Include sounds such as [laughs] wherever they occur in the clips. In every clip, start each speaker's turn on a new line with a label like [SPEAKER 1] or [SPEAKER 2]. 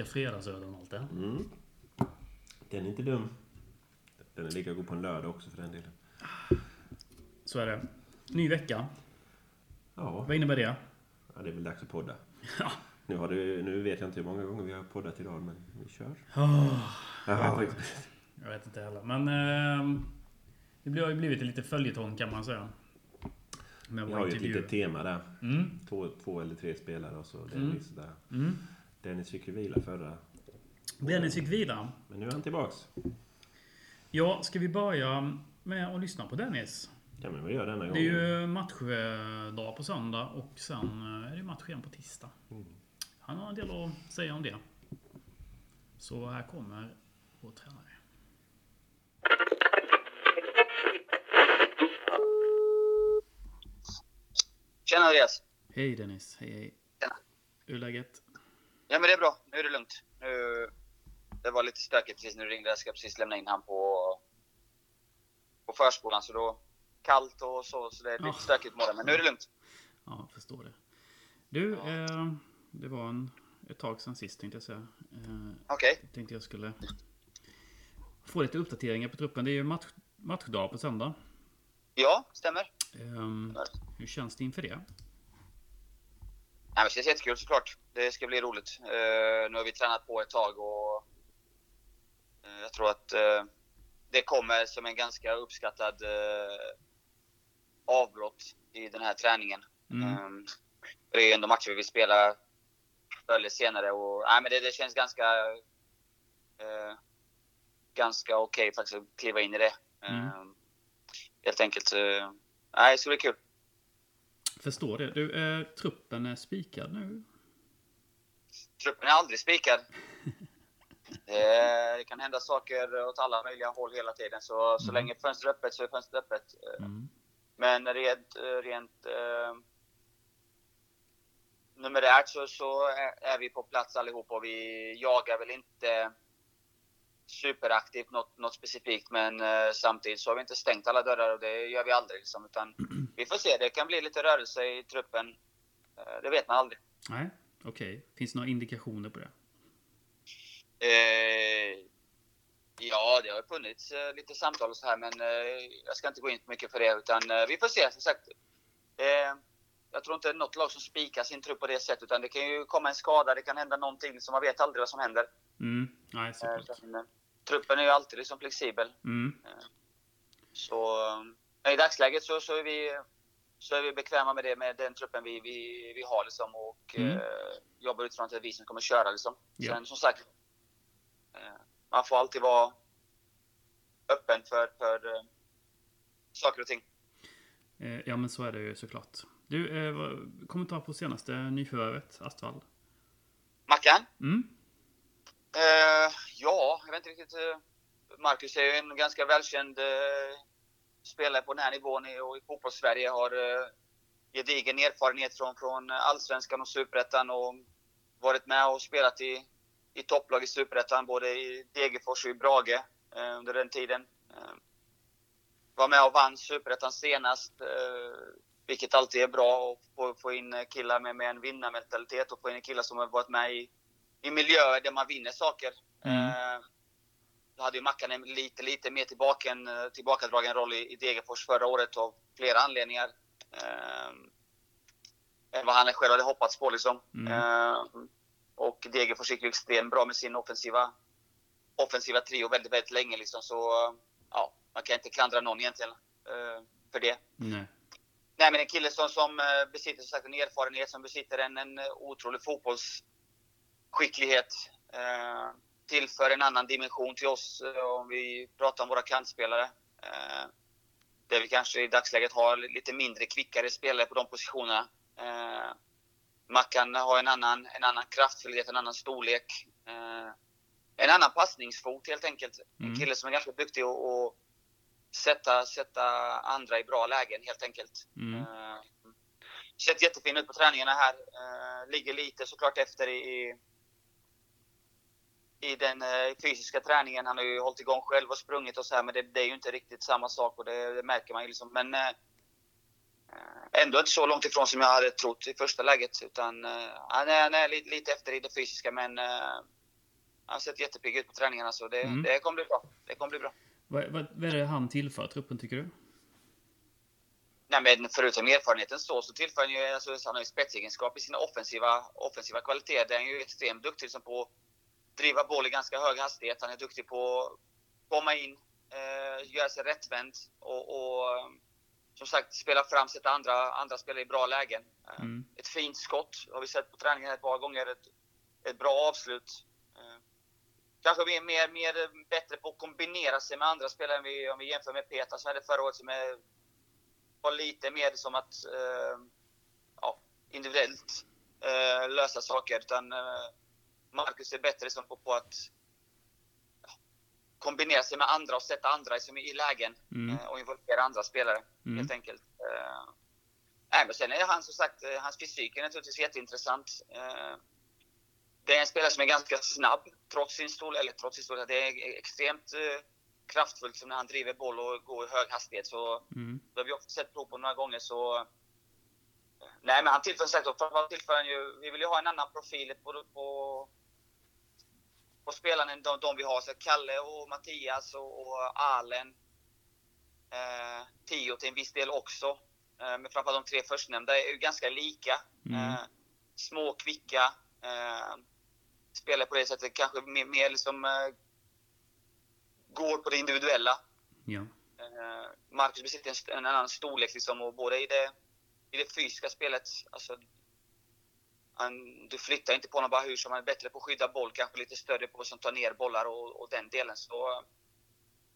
[SPEAKER 1] obligatoriska fredagsölen det.
[SPEAKER 2] Mm. Den är inte dum. Den är lika god på en lördag också för den delen.
[SPEAKER 1] Så är det. Ny vecka.
[SPEAKER 2] Ja,
[SPEAKER 1] Vad innebär det?
[SPEAKER 2] ja det är väl dags att podda.
[SPEAKER 1] Ja.
[SPEAKER 2] Nu, har det, nu vet jag inte hur många gånger vi har poddat idag, men vi kör.
[SPEAKER 1] Oh,
[SPEAKER 2] Ja,
[SPEAKER 1] jag vet inte heller. Men eh, det har ju blivit lite följetong kan man säga. Med
[SPEAKER 2] Vi har ju ett litet tema där.
[SPEAKER 1] Mm.
[SPEAKER 2] Två, två eller tre spelare och så Dennis där.
[SPEAKER 1] Mm.
[SPEAKER 2] Dennis fick ju vila förra.
[SPEAKER 1] Dennis fick vila.
[SPEAKER 2] Men nu är han tillbaks.
[SPEAKER 1] Ja, ska vi börja med att lyssna på Dennis?
[SPEAKER 2] Kan vi väl göra denna
[SPEAKER 1] Det
[SPEAKER 2] gången.
[SPEAKER 1] är ju matchdag på söndag och sen eh, är det match igen på tisdag.
[SPEAKER 2] Mm.
[SPEAKER 1] Han har en del att säga om det. Så här kommer vår tränare.
[SPEAKER 3] Tjena Andreas!
[SPEAKER 1] Hej Dennis, hej hej.
[SPEAKER 3] Tjena.
[SPEAKER 1] Hur är läget?
[SPEAKER 3] Ja men det är bra, nu är det lugnt. Nu, det var lite stökigt precis när du ringde. Jag ska precis lämna in han på, på förskolan. Så då kallt och så, så det är lite
[SPEAKER 1] Ja.
[SPEAKER 3] stökigt imorgon. Men nu är det lugnt.
[SPEAKER 1] Ja, jag förstår det. Du,
[SPEAKER 3] Ja.
[SPEAKER 1] eh, det var en, ett tag sedan sist tänkte jag säga. Eh,
[SPEAKER 3] Okej.
[SPEAKER 1] jag tänkte jag skulle få lite uppdateringar på truppen. Det är ju match, matchdag på söndag.
[SPEAKER 3] Ja, stämmer.
[SPEAKER 1] Ehm, hur känns det inför det?
[SPEAKER 3] Nej, det känns jättekul såklart. Det ska bli roligt. Eh, nu har vi tränat på ett tag och eh, jag tror att eh, det kommer som en ganska uppskattad avbrott i den här träningen.
[SPEAKER 1] Mm.
[SPEAKER 3] Um, det är ju ändå matcher vi vill spela förr eller senare och nej, men det, det känns ganska ganska okej faktiskt att kliva in i det.
[SPEAKER 1] Mm.
[SPEAKER 3] Um, helt enkelt. Nej, det ska bli kul.
[SPEAKER 1] Förstår det. Du, eh, truppen är spikad nu.
[SPEAKER 3] Truppen är aldrig spikad. Det, [laughs] det kan hända saker åt alla möjliga håll hela tiden. Så, så
[SPEAKER 1] Mm.
[SPEAKER 3] länge fönstret är öppet så är fönstret öppet. Eh,
[SPEAKER 1] Mm.
[SPEAKER 3] Men rent, rent eh, numerärt så, så är, är vi på plats allihop och vi jagar väl inte superaktivt något, något specifikt men eh, samtidigt så har vi inte stängt alla dörrar och det gör vi aldrig. Liksom, utan [clears throat] vi får se, det kan bli lite rörelse i truppen. Eh, det vet man aldrig.
[SPEAKER 1] Nej, okej. Finns det några indikationer på det?
[SPEAKER 3] Eh, ja, det har funnits eh, lite samtal och så här, men eh, jag ska inte gå in för mycket för det. Utan eh, vi får se, som sagt. Eh, jag tror inte det är något lag som spikar sin trupp på det sättet, utan det kan ju komma en skada, det kan hända någonting, så man vet aldrig vad som händer.
[SPEAKER 1] Mm. Nej,
[SPEAKER 3] Eh,
[SPEAKER 1] såklart.
[SPEAKER 3] så, men, truppen är ju alltid liksom flexibel.
[SPEAKER 1] Mm.
[SPEAKER 3] Så eh, i dagsläget så, så, är vi, så är vi bekväma med det, med den truppen vi, vi, vi har liksom, och
[SPEAKER 1] Mm.
[SPEAKER 3] eh, jobbar utifrån att det är vi som kommer köra. Liksom.
[SPEAKER 1] Ja.
[SPEAKER 3] Sen som sagt, eh, man får alltid vara öppen för, för eh, saker och ting.
[SPEAKER 1] Eh, ja, men så är det ju såklart. Du, eh, kommentar på senaste nyförvärvet, Astvall?
[SPEAKER 3] Mackan?
[SPEAKER 1] Mm.
[SPEAKER 3] Eh, ja, jag vet inte riktigt. Eh, Marcus är ju en ganska välkänd spelare på den här nivån och i fotbollssverige. Har eh, gedigen erfarenhet från, från allsvenskan och superettan och varit med och spelat i, i topplag i superettan, både i Degerfors och i Brage eh, under den tiden. Eh, var med och vann superettan senast, vilket alltid är bra att få, få in killar med, med en vinnarmentalitet och få in killar som har varit med i i miljöer där man vinner saker.
[SPEAKER 1] Mm.
[SPEAKER 3] Eh, då hade ju Mackan en lite, lite mer tillbaka, en, tillbakadragen roll i, i Degerfors förra året av flera anledningar. Eh, än vad han själv hade hoppats på liksom.
[SPEAKER 1] Mm.
[SPEAKER 3] Eh, och Degerfors gick ju extremt bra med sin offensiva, offensiva trio väldigt, väldigt länge liksom. Så eh, ja, man kan inte klandra någon egentligen eh, för det.
[SPEAKER 1] Nej.
[SPEAKER 3] Nej, men en kille som, som eh, besitter som sagt, en erfarenhet, som besitter en, en eh, otrolig fotbollsskicklighet. Eh, tillför en annan dimension till oss eh, om vi pratar om våra kantspelare. Eh, där vi kanske i dagsläget har lite mindre kvickare spelare på de positionerna. Eh, Mackan har en annan, en annan kraftfullhet, en annan storlek. En annan passningsfot helt enkelt.
[SPEAKER 1] Mm.
[SPEAKER 3] En kille som är ganska duktig att att sätta, sätta andra i bra lägen helt enkelt.
[SPEAKER 1] Mm.
[SPEAKER 3] Sett jättefin ut på träningarna här. Ligger lite såklart efter i, i, den eh, fysiska träningen. Han har ju hållit igång själv och sprungit och så här, men det, det är ju inte riktigt samma sak och det, det märker man ju liksom. Men eh, eh, ändå inte så långt ifrån som jag hade trott i första läget. Utan han är, han är lite, lite efter i det fysiska men han har sett jättepigg ut på träningarna så det,
[SPEAKER 1] Mm.
[SPEAKER 3] det kommer bli bra. Det kommer bli bra.
[SPEAKER 1] Vad, vad, vad är det han tillför truppen, tycker du?
[SPEAKER 3] Nej, men förutom erfarenheten så, så tillför han ju, alltså, han har ju spetsegenskap i sina offensiva, offensiva kvaliteter. Där är han ju extremt duktig som på driva boll i ganska hög hastighet. Han är duktig på att komma in, eh, göra sig rättvänd och, och eh, som sagt spela fram, sätta andra, andra spelare i bra lägen. Eh,
[SPEAKER 1] Mm.
[SPEAKER 3] Ett fint skott har vi sett på träningen ett par gånger. Ett, ett bra avslut. Eh, Kanske mer, mer, mer bättre på att kombinera sig med andra spelare än vi, om vi jämför med Peter som hade förra året som är var lite mer som att eh, ja, individuellt eh, lösa saker. Utan eh, Marcus är bättre som på, på att kombinera sig med andra och sätta andra liksom, i lägen
[SPEAKER 1] Mm.
[SPEAKER 3] eh, och involvera andra spelare
[SPEAKER 1] Mm.
[SPEAKER 3] helt enkelt. Nej, men sen är han som sagt, eh, hans fysik är naturligtvis jätteintressant. Eh, det är en spelare som är ganska snabb trots sin storlek, eller trots sin storlek, det är extremt eh, kraftfullt som när han driver boll och går i hög hastighet. Så
[SPEAKER 1] Mm.
[SPEAKER 3] det har vi också sett prov på några gånger så... Nej men han tillför sagt tillför han ju... Vi vill ju ha en annan profil på, på, på spelarna de, de vi har. Så Kalle och Mattias och, och Alen. Eh, Tio till en viss del också. Eh, men framförallt de tre förstnämnda är ju ganska lika.
[SPEAKER 1] Mm.
[SPEAKER 3] Eh, små, kvicka. Eh, spelar på det sättet kanske mer, mer liksom... Eh, går på det individuella.
[SPEAKER 1] Ja.
[SPEAKER 3] Eh, Marcus besitter en, en annan storlek liksom, och både i det, i det fysiska spelet, alltså, han, du flyttar inte på honom bara hur som han är bättre på att skydda boll, kanske lite större på att ta ner bollar och, och den delen. Så,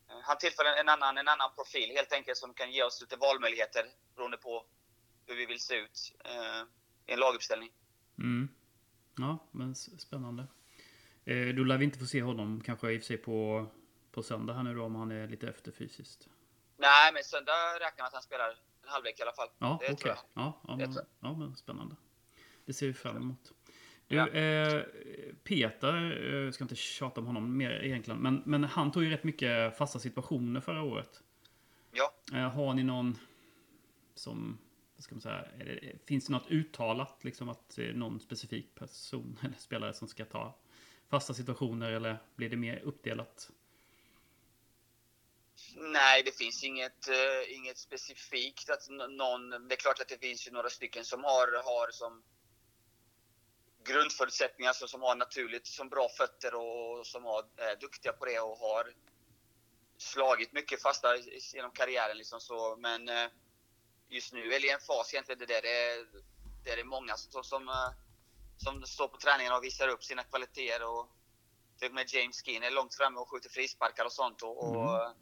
[SPEAKER 3] eh, han tillför en, annan, en annan profil helt enkelt som kan ge oss lite valmöjligheter beroende på hur vi vill se ut eh, i en laguppställning.
[SPEAKER 1] Mm. Ja, men spännande. Eh, då lär vi inte få se honom kanske i och för sig på, på söndag här nu då om han är lite efter fysiskt.
[SPEAKER 3] Nej, men söndag räknar med att han spelar en halvlek i alla fall.
[SPEAKER 1] Ja,
[SPEAKER 3] det
[SPEAKER 1] okej.
[SPEAKER 3] tror jag.
[SPEAKER 1] Ja, ja, men, ja, men spännande. Det ser vi fram emot. Du,
[SPEAKER 3] Ja.
[SPEAKER 1] eh, Peter, eh, jag ska inte tjata om honom mer egentligen, men, men han tog ju rätt mycket fasta situationer förra året.
[SPEAKER 3] Ja.
[SPEAKER 1] Eh, har ni någon som, vad ska man säga, det, finns det något uttalat liksom att eh, någon specifik person [laughs] eller spelare som ska ta fasta situationer eller blir det mer uppdelat?
[SPEAKER 3] Nej, det finns inget, eh, inget specifikt. Att någon, det är klart att det finns ju några stycken som har, har som grundförutsättningar, som, som har naturligt som bra fötter och som har, är duktiga på det och har slagit mycket fasta genom karriären. Liksom så. Men eh, just nu är det en fas egentligen där det är, där det är många som, som, eh, som står på träningarna och visar upp sina kvaliteter. Och, till och med James Skinner är långt framme och skjuter frisparkar och sånt. Och, och,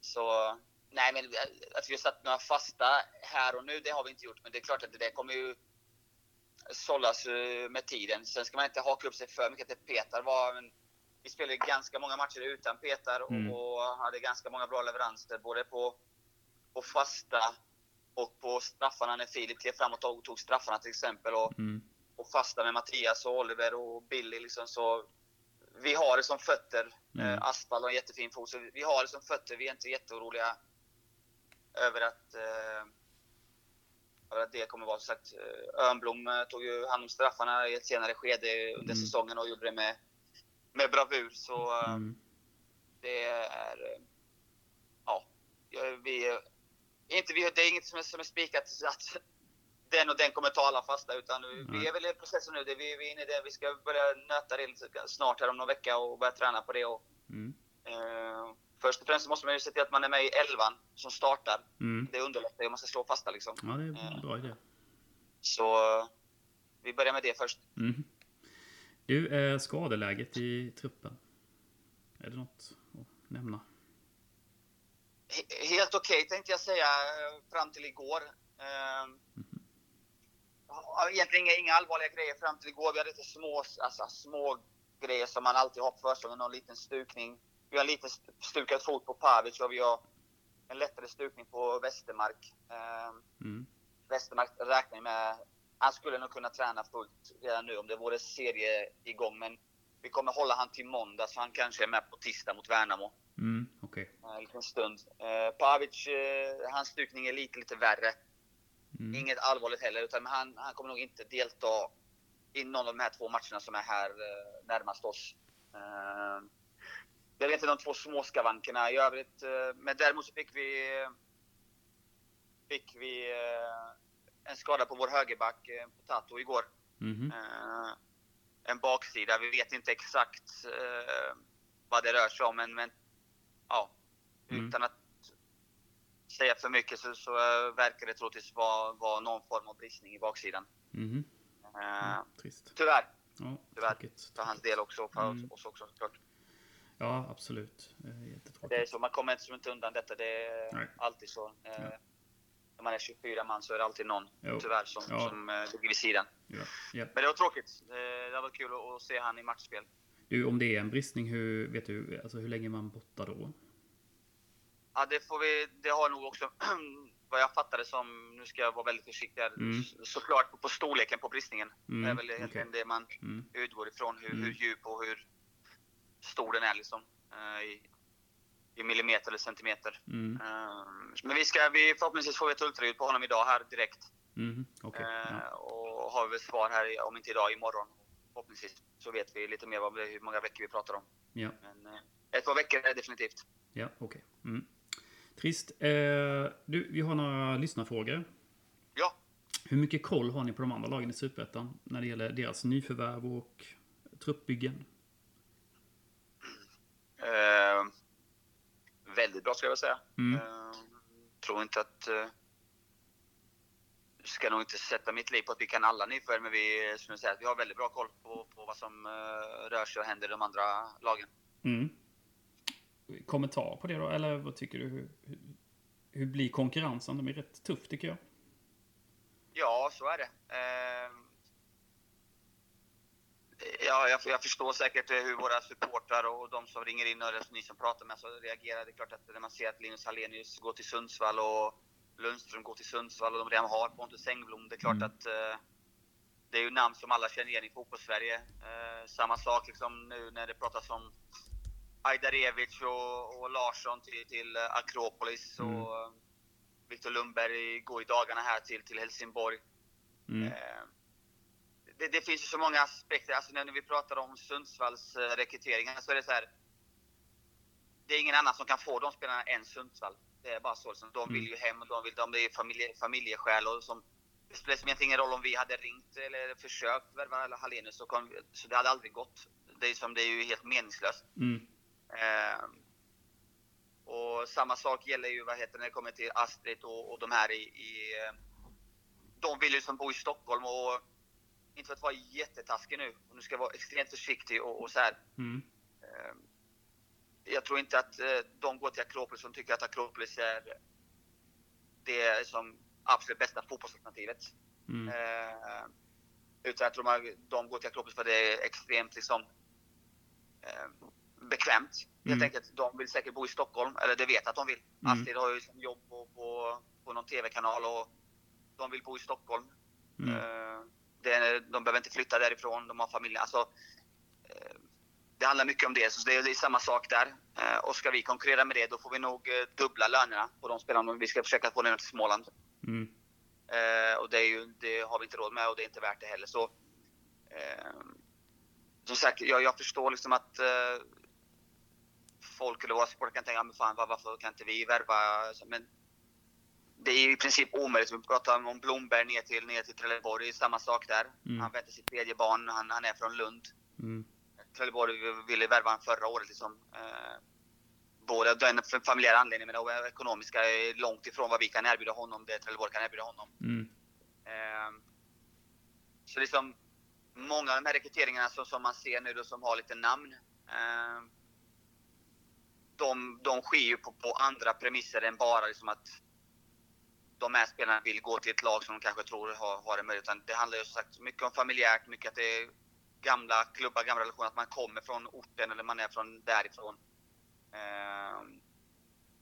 [SPEAKER 3] så nej, men att vi har satt några fasta här och nu, det har vi inte gjort. Men det är klart att det kommer ju sållas eh, med tiden. Sen ska man inte haka upp sig för mycket att Petar var... Men vi spelade ganska många matcher utan Petar och,
[SPEAKER 1] Mm.
[SPEAKER 3] hade ganska många bra leveranser både på, på fasta och på straffarna när Filip klev fram och tog, tog straffarna till exempel. Och,
[SPEAKER 1] Mm.
[SPEAKER 3] och fasta med Mattias och Oliver och Billy. Liksom, så vi har det som fötter.
[SPEAKER 1] Mm.
[SPEAKER 3] Eh, Aspal har en jättefin fot. Så vi- har det som fötter. Vi är inte jätteoroliga över att, eh, att det kommer vara. Så sagt, eh, Örnblom eh, tog ju hand om straffarna i ett senare skede under
[SPEAKER 1] Mm.
[SPEAKER 3] säsongen och gjorde det med, med bravur. Så eh,
[SPEAKER 1] Mm.
[SPEAKER 3] det är... Ja, vi... Inte, vi, det är inget som är, som är spikat att [laughs] den och den kommer ta alla fasta utan vi
[SPEAKER 1] Nej.
[SPEAKER 3] är väl i processen nu. Det, vi, vi är inne i det. Vi ska börja nöta det snart här om någon vecka och börja träna på det. Och,
[SPEAKER 1] Mm.
[SPEAKER 3] eh, först och främst måste man ju se till att man är med i elvan som startar.
[SPEAKER 1] Mm.
[SPEAKER 3] Det underlättar ju om man ska slå fasta liksom.
[SPEAKER 1] Ja, det är en bra idé.
[SPEAKER 3] Så eh, vi börjar med det först.
[SPEAKER 1] Mm. Du, eh, skadeläget i truppen? Är det något att nämna?
[SPEAKER 3] He- Helt okej tänkte jag säga eh, fram till igår. Eh, ja, Egentligen inga, inga allvarliga grejer fram till igår. Vi hade lite små, alltså, små grejer som man alltid har på försäsongen. Någon liten stukning. Vi har st- stukad fot på Pavic och vi har en lättare stukning på Westermark. Eh,
[SPEAKER 1] Mm.
[SPEAKER 3] Westermark räknar ju med... Han skulle nog kunna träna fullt redan nu om det vore serie igång. Men vi kommer hålla han till måndag så han kanske är med på tisdag mot Värnamo.
[SPEAKER 1] Mm. Okej.
[SPEAKER 3] En liten stund. Eh, Pavic, eh, hans stukning är lite, lite värre.
[SPEAKER 1] Mm.
[SPEAKER 3] Inget allvarligt heller, utan han, han kommer nog inte delta i någon av de här två matcherna som är här eh, närmast oss. Det är inte de två småskavankerna i övrigt. eh, Men däremot så fick vi, fick vi eh, en skada på vår högerback, eh, Potato, igår.
[SPEAKER 1] Mhm.
[SPEAKER 3] Eh, en baksida. Vi vet inte exakt vad det rör sig om, men, men ja,
[SPEAKER 1] Mm.
[SPEAKER 3] utan att säga för mycket så, så verkar det troligtvis vara, vara någon form av bristning i baksidan.
[SPEAKER 1] Mm, Trist.
[SPEAKER 3] tyvärr,
[SPEAKER 1] Ja,
[SPEAKER 3] Tyvärr.
[SPEAKER 1] tråkigt.
[SPEAKER 3] för hans del också för
[SPEAKER 1] Mm.
[SPEAKER 3] oss också såklart.
[SPEAKER 1] Ja, absolut. Eh,
[SPEAKER 3] Det är så, man kommer inte, inte undan detta. Det är
[SPEAKER 1] Nej.
[SPEAKER 3] alltid så. Eh,
[SPEAKER 1] Ja.
[SPEAKER 3] När man är 24 man så är det alltid någon,
[SPEAKER 1] Jo.
[SPEAKER 3] tyvärr, som,
[SPEAKER 1] Ja.
[SPEAKER 3] som eh, ligger vid sidan.
[SPEAKER 1] Ja. Ja.
[SPEAKER 3] Men det var tråkigt. Eh, det var kul att, se han i matchspel.
[SPEAKER 1] Du, om det är en bristning, hur, vet du, alltså hur länge är man borta då?
[SPEAKER 3] Ja, det får vi. Det har nog också [clears throat] vad jag fattade som, nu ska jag vara väldigt försiktig här,
[SPEAKER 1] Mm.
[SPEAKER 3] såklart på, på storleken på bristningen.
[SPEAKER 1] Mm,
[SPEAKER 3] Det är väl egentligen
[SPEAKER 1] okej.
[SPEAKER 3] det man
[SPEAKER 1] Mm.
[SPEAKER 3] utgår ifrån. Hur,
[SPEAKER 1] Mm.
[SPEAKER 3] hur djup och hur stor den är liksom. eh, I, i millimeter eller centimeter.
[SPEAKER 1] Mm.
[SPEAKER 3] Eh, men vi ska, vi, förhoppningsvis får vi ett ultraljud på honom idag här direkt.
[SPEAKER 1] Mhm. Okej.
[SPEAKER 3] Eh,
[SPEAKER 1] Ja.
[SPEAKER 3] och har vi svar här, om inte idag, imorgon. Förhoppningsvis så vet vi lite mer vad, hur många veckor vi pratar om.
[SPEAKER 1] Ja.
[SPEAKER 3] Men ett par veckor är definitivt.
[SPEAKER 1] Ja, okej. Mm. Trist. Eh, du, vi har några lyssnarfrågor.
[SPEAKER 3] Ja,
[SPEAKER 1] Hur mycket koll har ni på de andra lagen i Superettan när det gäller deras nyförvärv och truppbyggen?
[SPEAKER 3] Eh, väldigt bra skulle jag vilja säga.
[SPEAKER 1] Mm.
[SPEAKER 3] Eh, tror inte att... Eh, ska nog inte sätta mitt liv på att vi kan alla nyförvärv, men vi, skulle säga att vi har väldigt bra koll på, på vad som eh, rör sig och händer i de andra lagen.
[SPEAKER 1] Mm. Kommentar på det då? Eller vad tycker du? Hur, hur, hur blir konkurrensen? De är rätt tuff tycker jag.
[SPEAKER 3] Ja, så är det. Eh, ja, jag, jag förstår säkert hur våra supportrar och de som ringer in och ni som pratar med så reagerar. Det är klart att när man ser att Linus Hallenius går till Sundsvall och Lundström går till Sundsvall och de redan har Pontus Engblom. Det är klart
[SPEAKER 1] Mm.
[SPEAKER 3] att eh, det är ju namn som alla känner igen i fotbollssverige. Eh, samma sak liksom nu när det pratas om Ajdarevic och, och Larsson till, till eh, Akropolis
[SPEAKER 1] Mm.
[SPEAKER 3] och eh, Viktor Lundberg går i dagarna här till, till Helsingborg.
[SPEAKER 1] Mm.
[SPEAKER 3] Eh, det, det finns ju så många aspekter. Alltså när vi pratar om Sundsvalls eh, rekryteringar så är det så här. Det är ingen annan som kan få de spelarna än Sundsvall. Det är bara så. Liksom. De vill
[SPEAKER 1] Mm.
[SPEAKER 3] ju hem och de vill, de är familje, familjeskäl och som, det spelar som egentligen ingen roll om vi hade ringt eller försökt värva Hallenius så, kom, så det hade aldrig gått. Det är, som, det är ju helt meningslöst.
[SPEAKER 1] Mm.
[SPEAKER 3] Eh, och samma sak gäller ju vad heter det, när det kommer till Astrid och, och de här i, i eh, De vill ju som bor i Stockholm och inte för att vara jättetaskig nu, och nu ska jag vara extremt försiktig och, och så här.
[SPEAKER 1] Mm.
[SPEAKER 3] Eh, jag tror inte att eh, de går till Akropolis som tycker att Akropolis är det som absolut bästa fotbollsalternativet.
[SPEAKER 1] Mm.
[SPEAKER 3] Eh, utan jag tror man, de går till Akropolis för det är extremt liksom, eh, bekvämt. Helt
[SPEAKER 1] Mm.
[SPEAKER 3] enkelt. De vill säkert bo i Stockholm, eller det vet jag att de vill.
[SPEAKER 1] Mm.
[SPEAKER 3] Astrid har ju liksom jobb på, på, på någon TV-kanal och de vill bo i Stockholm.
[SPEAKER 1] Mm.
[SPEAKER 3] Eh, det är, de behöver inte flytta därifrån, de har familj. Alltså, eh, det handlar mycket om det, så det är, det är samma sak där. Eh, och ska vi konkurrera med det, då får vi nog eh, dubbla lönerna på de spelarna. Vi ska försöka få ner dem till Småland.
[SPEAKER 1] Mm.
[SPEAKER 3] Och det, är ju, det har vi inte råd med och det är inte värt det heller. Så, som sagt, jag, jag förstår liksom att folk eller våra supportrar kan tänka, men fan, var, varför kan inte vi värva? Men det är i princip omöjligt. Vi pratar om Blomberg ner till, ner till Trelleborg, det är samma sak där.
[SPEAKER 1] Mm.
[SPEAKER 3] Han väntar sitt tredje barn, han, han är från Lund.
[SPEAKER 1] Mm.
[SPEAKER 3] Trelleborg ville värva honom förra året. Liksom. Eh, både av den familjära anledningen men också ekonomiska är långt ifrån vad vi kan erbjuda honom, det Trelleborg kan erbjuda honom.
[SPEAKER 1] Mm.
[SPEAKER 3] Eh, så liksom många av de här rekryteringarna som, som man ser nu då, som har lite namn. Eh, de, de sker ju på, på andra premisser än bara liksom att de här spelarna vill gå till ett lag som de kanske tror har, har en möjlighet. Utan Det handlar ju som sagt mycket om familjärt, mycket att det är gamla klubbar, gamla relationer, att man kommer från orten eller man är från därifrån. Eh,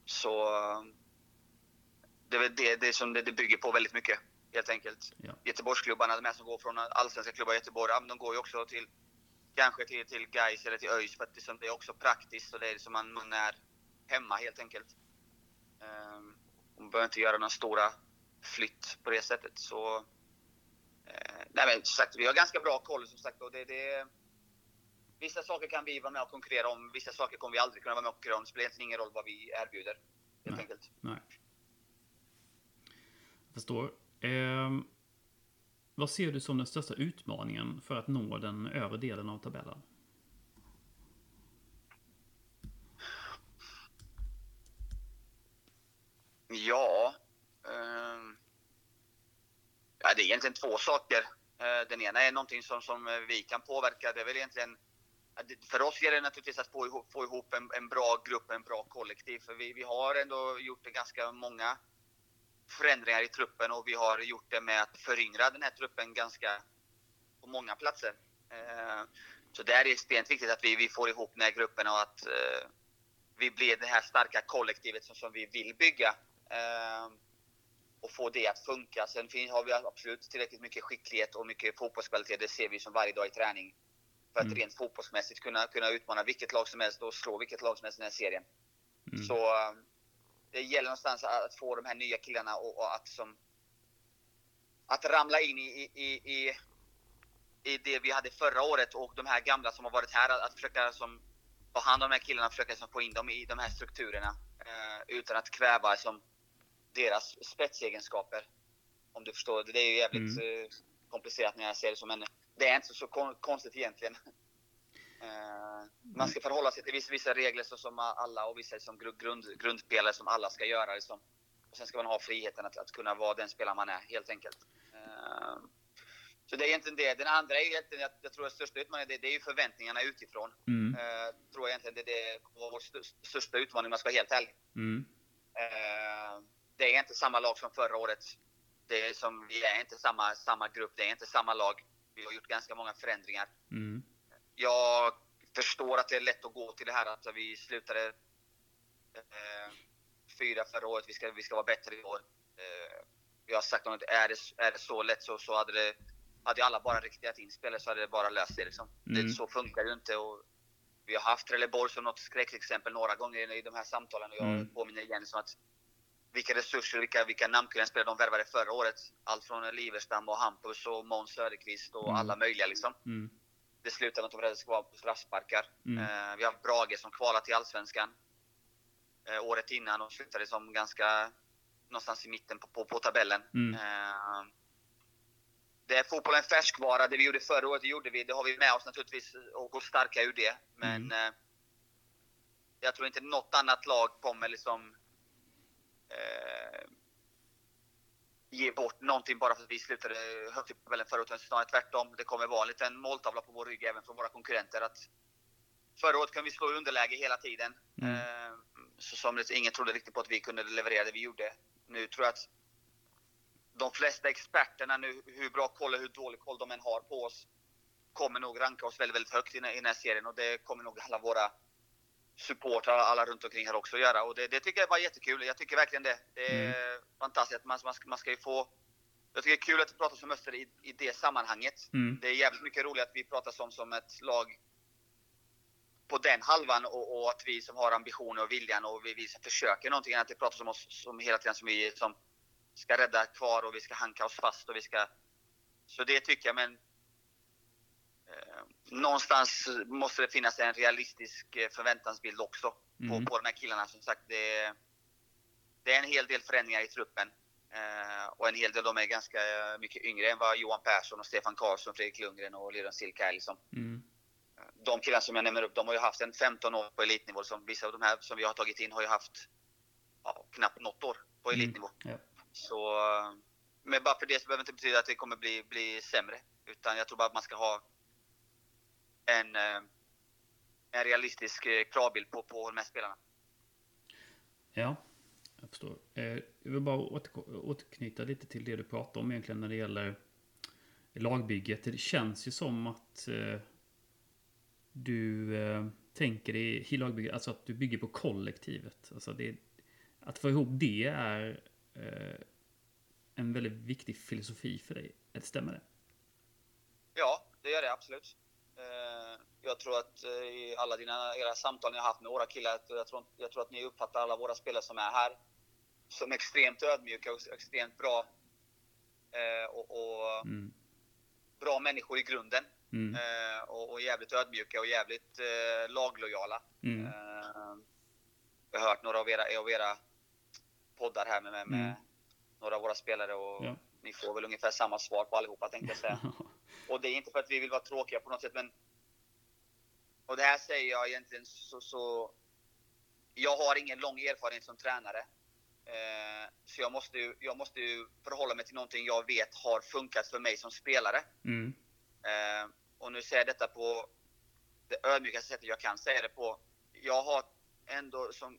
[SPEAKER 3] så det är det, det som det, det bygger på väldigt mycket, helt enkelt.
[SPEAKER 1] Ja.
[SPEAKER 3] Göteborgsklubbarna, de här som går från allsvenska klubbar i Göteborg, de går ju också till kanske till, till Gais eller till ÖIS för att det är också praktiskt och det är som man, man är hemma helt enkelt. Um, man behöver inte göra några stora flytt på det sättet. Så, eh, nej men som sagt, vi har ganska bra koll som sagt. Och det, det, vissa saker kan vi vara med och konkurrera om, vissa saker kommer vi aldrig kunna vara med och konkurrera om. Det spelar egentligen ingen roll vad vi erbjuder. Helt
[SPEAKER 1] Nej.
[SPEAKER 3] enkelt.
[SPEAKER 1] Nej. Jag förstår. Ehm, vad ser du som den största utmaningen för att nå den övre delen av tabellen?
[SPEAKER 3] Ja. Eh, ja, det är egentligen två saker. Eh, den ena är någonting som, som vi kan påverka. Det är väl egentligen för oss gäller det naturligtvis att få ihop, få ihop en, en bra grupp, en bra kollektiv. För vi, vi har ändå gjort det ganska många förändringar i truppen och vi har gjort det med att föryngra den här truppen ganska på många platser. Eh, Så där är det extremt viktigt att vi, vi får ihop den här gruppen och att eh, vi blir det här starka kollektivet som, som vi vill bygga. Eh, och få det att funka. Sen finns, har vi absolut tillräckligt mycket skicklighet och mycket fotbollskvalitet. Det ser vi som varje dag i träning. För att
[SPEAKER 1] Mm.
[SPEAKER 3] rent fotbollsmässigt kunna, kunna utmana vilket lag som helst och slå vilket lag som helst i den här serien.
[SPEAKER 1] Mm.
[SPEAKER 3] Så eh, det gäller någonstans att att få de här nya killarna och, och att som att ramla in i, i, i, i det vi hade förra året och de här gamla som har varit här. Att, att försöka som, ta hand om de här killarna och försöka som, få in dem i de här strukturerna eh, utan att kväva som, deras spetsegenskaper. Om du förstår. Det är ju jävligt eh, komplicerat när jag ser det som en... Det är inte så kon- konstigt egentligen. [laughs] Eh, man ska förhålla sig till vissa, vissa regler så som alla och vissa som gru- grund, grundspelare som alla ska göra. Liksom. Och sen ska man ha friheten att, att kunna vara den spelare man är helt enkelt. Eh, så det är egentligen det. Den andra är egentligen, jag, jag tror den största utmaningen, det, det är ju förväntningarna utifrån.
[SPEAKER 1] Mm.
[SPEAKER 3] Eh, tror jag egentligen det, det var vår st- största utmaning om jag ska vara helt ärlig.
[SPEAKER 1] Mm.
[SPEAKER 3] Eh, det är inte samma lag som förra året. Det är som, vi är inte samma, samma grupp, det är inte samma lag. Vi har gjort ganska många förändringar.
[SPEAKER 1] Mm.
[SPEAKER 3] Jag förstår att det är lätt att gå till det här att vi slutade eh, fyra förra året, vi ska, vi ska vara bättre i år. Eh, jag har sagt att är det, är det så lätt så, så hade, det, hade alla bara riktat in spelet så hade det bara löst sig. Liksom.
[SPEAKER 1] Mm.
[SPEAKER 3] Det, så funkar det ju inte. Och vi har haft Trelleborg som något skräckexempel några gånger i de här samtalen och jag
[SPEAKER 1] Mm.
[SPEAKER 3] påminner igen som att vilka resurser, vilka, vilka namnspelare de värvade förra året. Allt från Liverstam och Hampus och Måns Söderqvist och
[SPEAKER 1] Mm.
[SPEAKER 3] alla möjliga liksom.
[SPEAKER 1] Mm.
[SPEAKER 3] Det slutar med att de räddade ska vara på straffsparkar.
[SPEAKER 1] Mm.
[SPEAKER 3] Eh, vi har Brage som kvalat till Allsvenskan eh, året innan och slutade som ganska någonstans i mitten på, på, på tabellen.
[SPEAKER 1] Mm.
[SPEAKER 3] Eh, det är fotbollen färskvara. Det vi gjorde förra året, det gjorde vi. Det har vi med oss naturligtvis och går starka ur det. Men eh, jag tror inte något annat lag kommer liksom eh, ge bort någonting bara för att vi slutade högt i tabellen förra året. Snarare tvärtom. Det kommer vara en liten måltavla på vår rygg även från våra konkurrenter. Att förra året kunde vi slå i underläge hela tiden.
[SPEAKER 1] Mm.
[SPEAKER 3] Eh, så som det, ingen trodde riktigt på att vi kunde leverera det vi gjorde. Nu tror jag att de flesta experterna nu, hur bra koll och hur dålig koll de än har på oss, kommer nog ranka oss väldigt, väldigt högt i den här serien. Och det kommer nog alla våra supportrar, alla runt omkring här också göra. Och det, det tycker jag var jättekul. Jag tycker verkligen det. Det är fantastiskt. Man, man, ska, man ska ju få... Jag tycker det är kul att det pratas om Öster i, i det sammanhanget.
[SPEAKER 1] Mm.
[SPEAKER 3] Det är jävligt mycket roligt att vi pratar som, som ett lag på den halvan och, och att vi som har ambitioner och viljan och vi, vi som försöker någonting annat. Det pratas om oss som hela tiden som vi som ska rädda kvar och vi ska hanka oss fast och vi ska... Så det tycker jag, men någonstans måste det finnas en realistisk eh, förväntansbild också
[SPEAKER 1] Mm.
[SPEAKER 3] på, på de här killarna. Som sagt, det, är- det är en hel del förändringar i truppen. Eh, och en hel del de är ganska eh, mycket yngre än vad Johan Persson och Stefan Karlsson, Fredrik Lundgren och Liran Silka är. Liksom.
[SPEAKER 1] Mm.
[SPEAKER 3] De killarna som jag nämner upp, de har ju haft en 15 år på elitnivå. Som vissa av de här som vi har tagit in har ju haft ja, knappt något år på
[SPEAKER 1] Mm.
[SPEAKER 3] elitnivå.
[SPEAKER 1] Ja.
[SPEAKER 3] Så, eh, men bara för det så behöver det inte betyda att det kommer bli, bli sämre. Utan jag tror bara att man ska ha en, eh, en realistisk eh, kravbild på, på de här spelarna.
[SPEAKER 1] Ja, jag förstår. Eh, Jag vill bara återknyta lite till det du pratar om egentligen när det gäller lagbygget. Det känns ju som att du tänker dig i lagbygget, alltså att du bygger på kollektivet. Alltså det, att få ihop det är en väldigt viktig filosofi för dig. Stämmer det?
[SPEAKER 3] Ja, det gör det absolut. Eh, Jag tror att eh, i alla dina, era samtal ni har haft med våra killar, jag tror, jag tror att ni uppfattar alla våra spelare som är här som extremt ödmjuka och extremt bra. Eh, och, och
[SPEAKER 1] Mm.
[SPEAKER 3] bra människor i grunden.
[SPEAKER 1] Mm.
[SPEAKER 3] Och, och jävligt ödmjuka och jävligt eh, laglojala.
[SPEAKER 1] Mm.
[SPEAKER 3] Jag har hört några av era, av era poddar här med, med, med
[SPEAKER 1] Mm.
[SPEAKER 3] några av våra spelare och
[SPEAKER 1] Ja.
[SPEAKER 3] ni får väl ungefär samma svar på allihopa tänkte jag säga. [laughs] Och det är inte för att vi vill vara tråkiga på något sätt men och det här säger jag egentligen så, så jag har ingen lång erfarenhet som tränare. Eh, så jag måste, ju, jag måste ju förhålla mig till någonting jag vet har funkat för mig som spelare.
[SPEAKER 1] Mm.
[SPEAKER 3] Eh, och nu säger jag detta på det ödmjukaste sättet jag kan säga det på. Jag har ändå som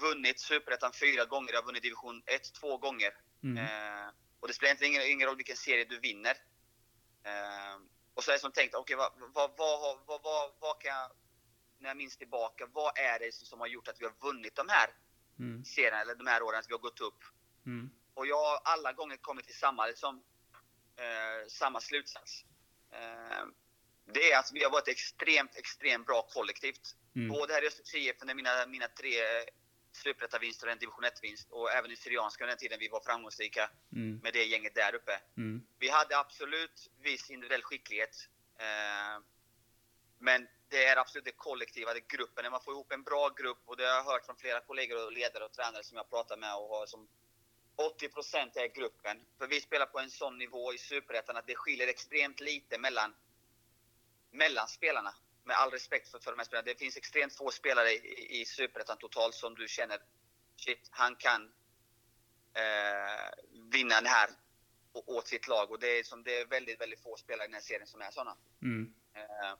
[SPEAKER 3] vunnit Superettan fyra gånger. Jag har vunnit division 1 två gånger.
[SPEAKER 1] Mm.
[SPEAKER 3] Eh, och det spelar inte ingen, ingen roll vilken serie du vinner. Eh, och så är det som tänkt, okej vad, vad, vad, har- vad, vad, vad kan jag, när jag minns tillbaka, vad är det som har gjort att vi har vunnit de här
[SPEAKER 1] Mm.
[SPEAKER 3] serierna, eller de här åren, att vi har gått upp?
[SPEAKER 1] Mm.
[SPEAKER 3] Och jag har alla gånger kommit till samma, liksom, eh, samma slutsats. Eh, det är att vi har varit extremt, extremt bra kollektivt.
[SPEAKER 1] Mm.
[SPEAKER 3] Både här i Östersunds IF mina, mina tre superettavinster och en division 1-vinst och även i Syrianska under den tiden vi var framgångsrika
[SPEAKER 1] Mm.
[SPEAKER 3] med det gänget där uppe.
[SPEAKER 1] Mm.
[SPEAKER 3] Vi hade absolut viss individuell skicklighet. Eh, men det är absolut det kollektiva, det gruppen. När man får ihop en bra grupp, och det har jag hört från flera kollegor och ledare och tränare som jag pratar med och har som 80% är gruppen. För vi spelar på en sån nivå i Superettan att det skiljer extremt lite mellan, mellan spelarna. Med all respekt för, för de här spelarna. Det finns extremt få spelare i, i Superettan totalt som du känner, shit, han kan eh, vinna den här åt sitt lag. Och det är, som, det är väldigt, väldigt få spelare i den här serien som är sådana.
[SPEAKER 1] Mm.
[SPEAKER 3] Eh,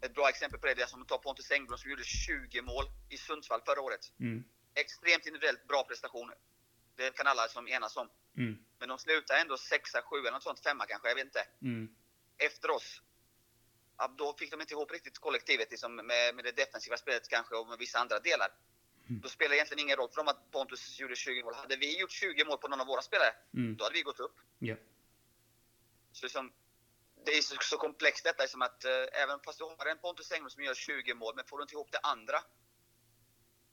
[SPEAKER 3] ett bra exempel på det är som att ta Pontus Engblom som gjorde 20 mål i Sundsvall förra året.
[SPEAKER 1] Mm.
[SPEAKER 3] Extremt individuellt bra prestationer. Det kan alla som enas om.
[SPEAKER 1] Mm.
[SPEAKER 3] Men de slutar ändå sexa, sju eller något sånt, femma kanske, jag vet inte.
[SPEAKER 1] Mm.
[SPEAKER 3] Efter oss. Då fick de inte ihop riktigt kollektivet liksom, med, med det defensiva spelet kanske och med vissa andra delar.
[SPEAKER 1] Mm.
[SPEAKER 3] Då spelar det egentligen ingen roll för dem att Pontus gjorde 20 mål. Hade vi gjort 20 mål på någon av våra spelare,
[SPEAKER 1] Mm.
[SPEAKER 3] då hade vi gått upp.
[SPEAKER 1] Ja.
[SPEAKER 3] Så liksom, det är så, så komplext detta som att eh, även fast du har en Pontus Engblom som gör 20 mål, men får du inte ihop det andra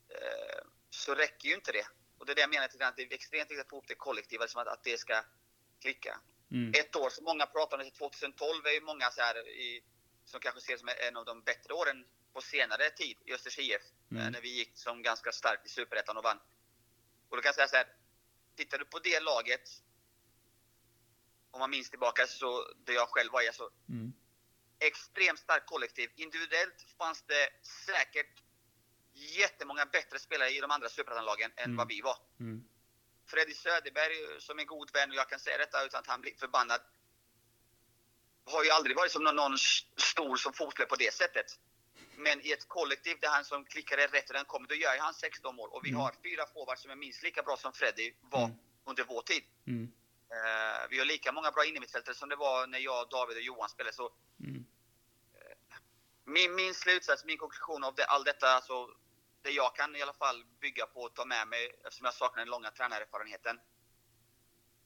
[SPEAKER 3] eh, så räcker ju inte det. Och det är det jag menar till att det är extremt viktigt att få ihop det kollektiva, liksom att, att det ska klicka.
[SPEAKER 1] Mm.
[SPEAKER 3] Ett år som många pratar om, 2012 är ju många så här i, som kanske ser som en av de bättre åren på senare tid i Östers IF.
[SPEAKER 1] Mm.
[SPEAKER 3] eh, När vi gick som ganska starkt i Superettan och vann. Och då kan jag säga så här, tittar du på det laget om man minns tillbaka så där jag själv var i, alltså
[SPEAKER 1] Mm.
[SPEAKER 3] extremt starkt kollektiv. Individuellt fanns det säkert jättemånga bättre spelare i de andra superettanlagen än
[SPEAKER 1] Mm.
[SPEAKER 3] vad vi var.
[SPEAKER 1] Mm.
[SPEAKER 3] Freddy Söderberg som är god vän, och jag kan säga detta utan att han blir förbannad, har ju aldrig varit som någon, någon stor som fotboll på det sättet. Men i ett kollektiv där han som klickar är rätt och den kommer, då gör han 16 mål. Och vi
[SPEAKER 1] Mm.
[SPEAKER 3] har fyra forwards som är minst lika bra som Freddy var
[SPEAKER 1] Mm.
[SPEAKER 3] under vår tid.
[SPEAKER 1] Mm.
[SPEAKER 3] Eh, vi har lika många bra innermittfältare som det var när jag, David och Johan spelade. Så
[SPEAKER 1] Mm.
[SPEAKER 3] min, min slutsats, min konklusion av det, all detta, alltså, det jag kan i alla fall bygga på och ta med mig, eftersom jag saknar den långa tränarerfarenheten.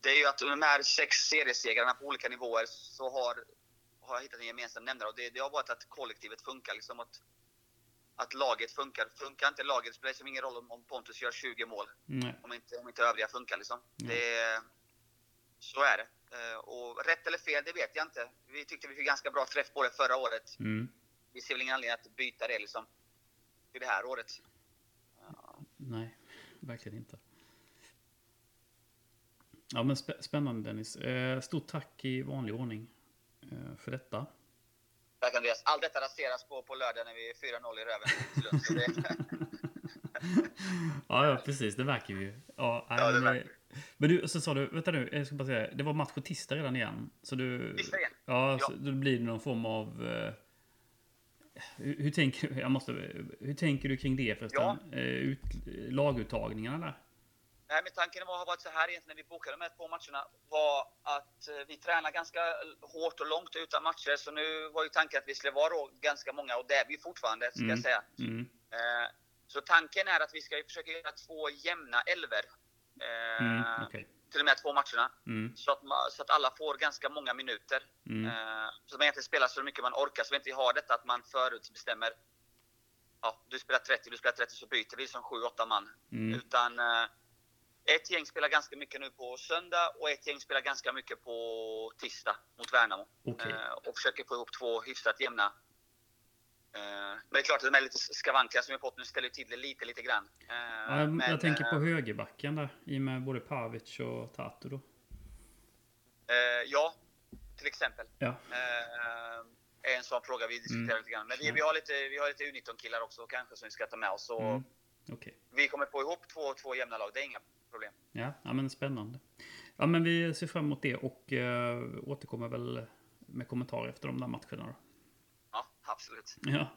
[SPEAKER 3] Det är ju att de här sex seriesegrarna på olika nivåer så har, har jag hittat en gemensam nämnare och det, det har varit att kollektivet funkar. Liksom att, att laget funkar. Funkar inte laget spelar det liksom ingen roll om, om Pontus gör 20 mål.
[SPEAKER 1] Nej.
[SPEAKER 3] Om inte, om inte övriga funkar liksom.
[SPEAKER 1] Mm.
[SPEAKER 3] Det, så är det. Eh, Och rätt eller fel, det vet jag inte. Vi tyckte vi fick ganska bra träff på det förra året
[SPEAKER 1] Mm.
[SPEAKER 3] vi ser väl ingen anledning att byta det liksom till det här året.
[SPEAKER 1] Nej, verkligen inte. Ja, men spä- spännande Dennis. Eh, stort tack i vanlig ordning eh, för detta.
[SPEAKER 3] Tack Andreas. Allt detta raseras på, på lördag när vi är 4-0 i röven [laughs]
[SPEAKER 1] ja, ja, precis. Det verkar ju. Ja,
[SPEAKER 3] Ja, det
[SPEAKER 1] men,
[SPEAKER 3] verkar.
[SPEAKER 1] men du, så sa du, vänta nu, jag ska bara säga, det var match på tisdag redan igen. Så du...
[SPEAKER 3] Tisdag igen?
[SPEAKER 1] Ja,
[SPEAKER 3] Ja.
[SPEAKER 1] Så då blir det någon form av... Eh, hur, hur, tänker, jag måste, hur tänker du kring det förresten?
[SPEAKER 3] Ja.
[SPEAKER 1] Eh, ut, laguttagningarna där?
[SPEAKER 3] Nej, men tanken var, har varit så här egentligen när vi bokade de här två matcherna var att eh, vi tränar ganska hårt och långt utan matcher. Så nu var ju tanken att vi skulle vara då ganska många och det är vi fortfarande ska
[SPEAKER 1] Mm.
[SPEAKER 3] jag säga.
[SPEAKER 1] Mm.
[SPEAKER 3] Eh, så tanken är att vi ska försöka göra två jämna elver eh,
[SPEAKER 1] Mm, okej.
[SPEAKER 3] till de här två matcherna.
[SPEAKER 1] Mm,
[SPEAKER 3] Så att, så att alla får ganska många minuter.
[SPEAKER 1] mm,
[SPEAKER 3] så man egentligen spelar så mycket man orkar, så vi inte har detta att man förutbestämmer. Ja, du spelar 30, du spelar 30, så byter vi som 7-8 man.
[SPEAKER 1] mm,
[SPEAKER 3] Utan ett gäng spelar ganska mycket nu på söndag och ett gäng spelar ganska mycket på tisdag mot Värnamo.
[SPEAKER 1] Okej.
[SPEAKER 3] Eh, och försöker få ihop två hyfsat jämna. Eh, men det är klart att de är lite skavanker som vi har fått nu ställer till det lite, lite grann. Eh,
[SPEAKER 1] Ja, jag,
[SPEAKER 3] men,
[SPEAKER 1] jag tänker på högerbacken där. I och med både Pavic och Tatu då.
[SPEAKER 3] ja, till exempel.
[SPEAKER 1] Ja.
[SPEAKER 3] Är en sån fråga vi diskuterar
[SPEAKER 1] Mm.
[SPEAKER 3] lite grann. Men vi, vi har lite, vi har lite U19-killar också kanske som vi ska ta med oss. Så
[SPEAKER 1] Mm. Okej.
[SPEAKER 3] Vi kommer få ihop två, två jämna lag, det är inga problem.
[SPEAKER 1] Ja, ja, men spännande. Ja, men vi ser fram emot det och eh, återkommer väl med kommentarer efter de där matcherna då.
[SPEAKER 3] Ja, absolut.
[SPEAKER 1] Ja.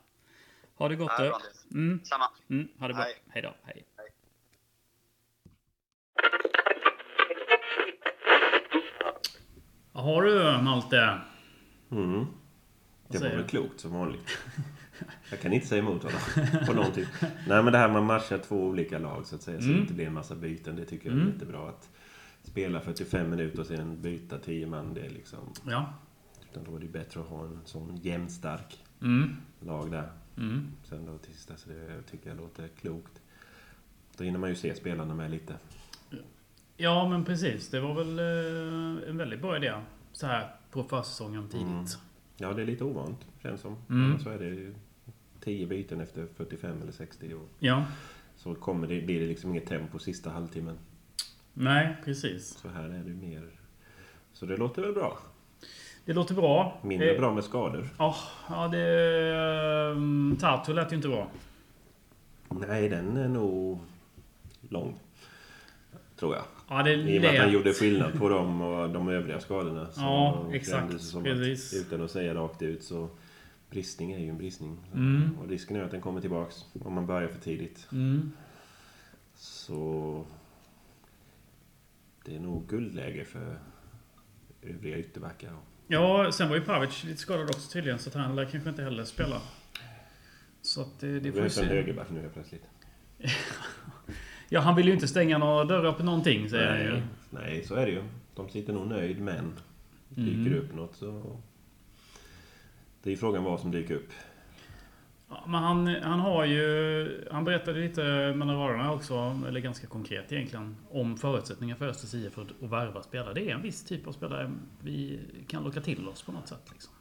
[SPEAKER 1] Ha det gott
[SPEAKER 3] Ja,
[SPEAKER 1] du.
[SPEAKER 3] bra.
[SPEAKER 1] Mm,
[SPEAKER 3] Samma.
[SPEAKER 1] mm, ha det bra.
[SPEAKER 3] Hej.
[SPEAKER 1] Hej då. Hej.
[SPEAKER 3] Hej.
[SPEAKER 1] Har du Malte?
[SPEAKER 2] Mm. Det var väl
[SPEAKER 1] du?
[SPEAKER 2] klokt som vanligt. [laughs] Jag kan inte säga emot honom på någonting. Nej men det här med att matcha två olika lag så att säga. Så
[SPEAKER 1] Mm.
[SPEAKER 2] det inte blir en massa byten. Det tycker jag är
[SPEAKER 1] Mm.
[SPEAKER 2] jättebra. Att spela 45 minuter och sen byta 10 man. Det är liksom...
[SPEAKER 1] Ja.
[SPEAKER 2] Utan då är det bättre att ha en sån jämnstark
[SPEAKER 1] Mm.
[SPEAKER 2] lag där.
[SPEAKER 1] Mm.
[SPEAKER 2] Sen då tisdag. Så det tycker jag låter klokt. Då hinner man ju se spelarna med lite.
[SPEAKER 1] Ja, men precis. Det var väl eh, en väldigt bra idé. Så här på försäsongen tidigt.
[SPEAKER 2] Mm. Ja, det är lite ovant känns som.
[SPEAKER 1] Mm.
[SPEAKER 2] Så är det ju 10 byten efter 45 eller 60. Och
[SPEAKER 1] Ja.
[SPEAKER 2] så kommer det, blir det liksom inget tempo sista halvtimmen.
[SPEAKER 1] Nej, precis.
[SPEAKER 2] Så här är det mer... Så det låter väl bra.
[SPEAKER 1] Det låter bra.
[SPEAKER 2] Mindre
[SPEAKER 1] Eh,
[SPEAKER 2] bra med skador.
[SPEAKER 1] Ja, ja det... Um, Tartu lät ju inte bra.
[SPEAKER 2] Nej, den är nog lång. Tror jag.
[SPEAKER 1] Ja, det
[SPEAKER 2] I och med att han gjorde skillnad på dem och de övriga skadorna.
[SPEAKER 1] Ja, exakt.
[SPEAKER 2] Att, utan att säga rakt ut så... Bristning är ju en bristning.
[SPEAKER 1] Mm.
[SPEAKER 2] Och risken är att den kommer tillbaks om man börjar för tidigt.
[SPEAKER 1] Mm.
[SPEAKER 2] Så... Det är nog guldläge för övriga ytterbackar.
[SPEAKER 1] Ja, sen var ju Pavic lite skadad också tydligen, så att han lär kanske inte heller spela. Så att det, det får vi
[SPEAKER 2] behövs en
[SPEAKER 1] se.
[SPEAKER 2] högerback nu helt plötsligt. [laughs]
[SPEAKER 1] Ja, han vill ju inte stänga några dörrar på någonting, säger han ju.
[SPEAKER 2] Nej, nej, så är det ju. De sitter nog nöjd, men dyker
[SPEAKER 1] Mm.
[SPEAKER 2] det upp något så... Det är frågan vad som dyker upp.
[SPEAKER 1] Ja, men han, han har ju... Han berättade lite mellan raderna också, eller ganska konkret egentligen, om förutsättningar för Östers IF för att värva spelare. Det är en viss typ av spelare vi kan locka till oss på något sätt. Liksom.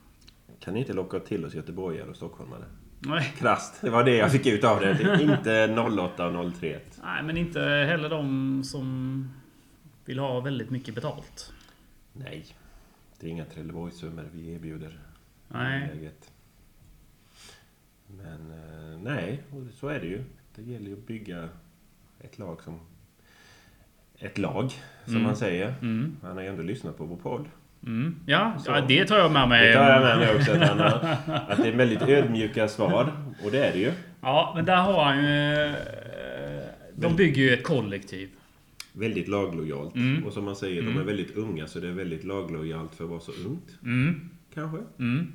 [SPEAKER 2] Kan ni inte locka till oss göteborgare och stockholmare?
[SPEAKER 1] Nej.
[SPEAKER 2] Krasst, det var det jag fick ut av det. det. Inte 08 och 03.
[SPEAKER 1] Nej, men inte heller de som vill ha väldigt mycket betalt.
[SPEAKER 2] Nej, det är inga Trelleborgssummor vi erbjuder.
[SPEAKER 1] Nej.
[SPEAKER 2] läget. Men eh, nej, så är det ju. Det gäller ju att bygga ett lag som... Ett lag, som
[SPEAKER 1] Mm.
[SPEAKER 2] man säger.
[SPEAKER 1] Mm.
[SPEAKER 2] Han har ju ändå lyssnat på vår podd.
[SPEAKER 1] Mm. Ja, ja, det tar jag med mig.
[SPEAKER 2] Det tar jag med mig också. Att, har, [laughs] att det är väldigt ödmjuka svar. Och det är det ju.
[SPEAKER 1] Ja, men där har han ju... eh, De bygger ju ett kollektiv.
[SPEAKER 2] Väldigt laglojalt.
[SPEAKER 1] Mm.
[SPEAKER 2] Och som man säger, de
[SPEAKER 1] Mm.
[SPEAKER 2] är väldigt unga så det är väldigt laglojalt för att vara så ungt.
[SPEAKER 1] Mm.
[SPEAKER 2] Kanske.
[SPEAKER 1] Mm.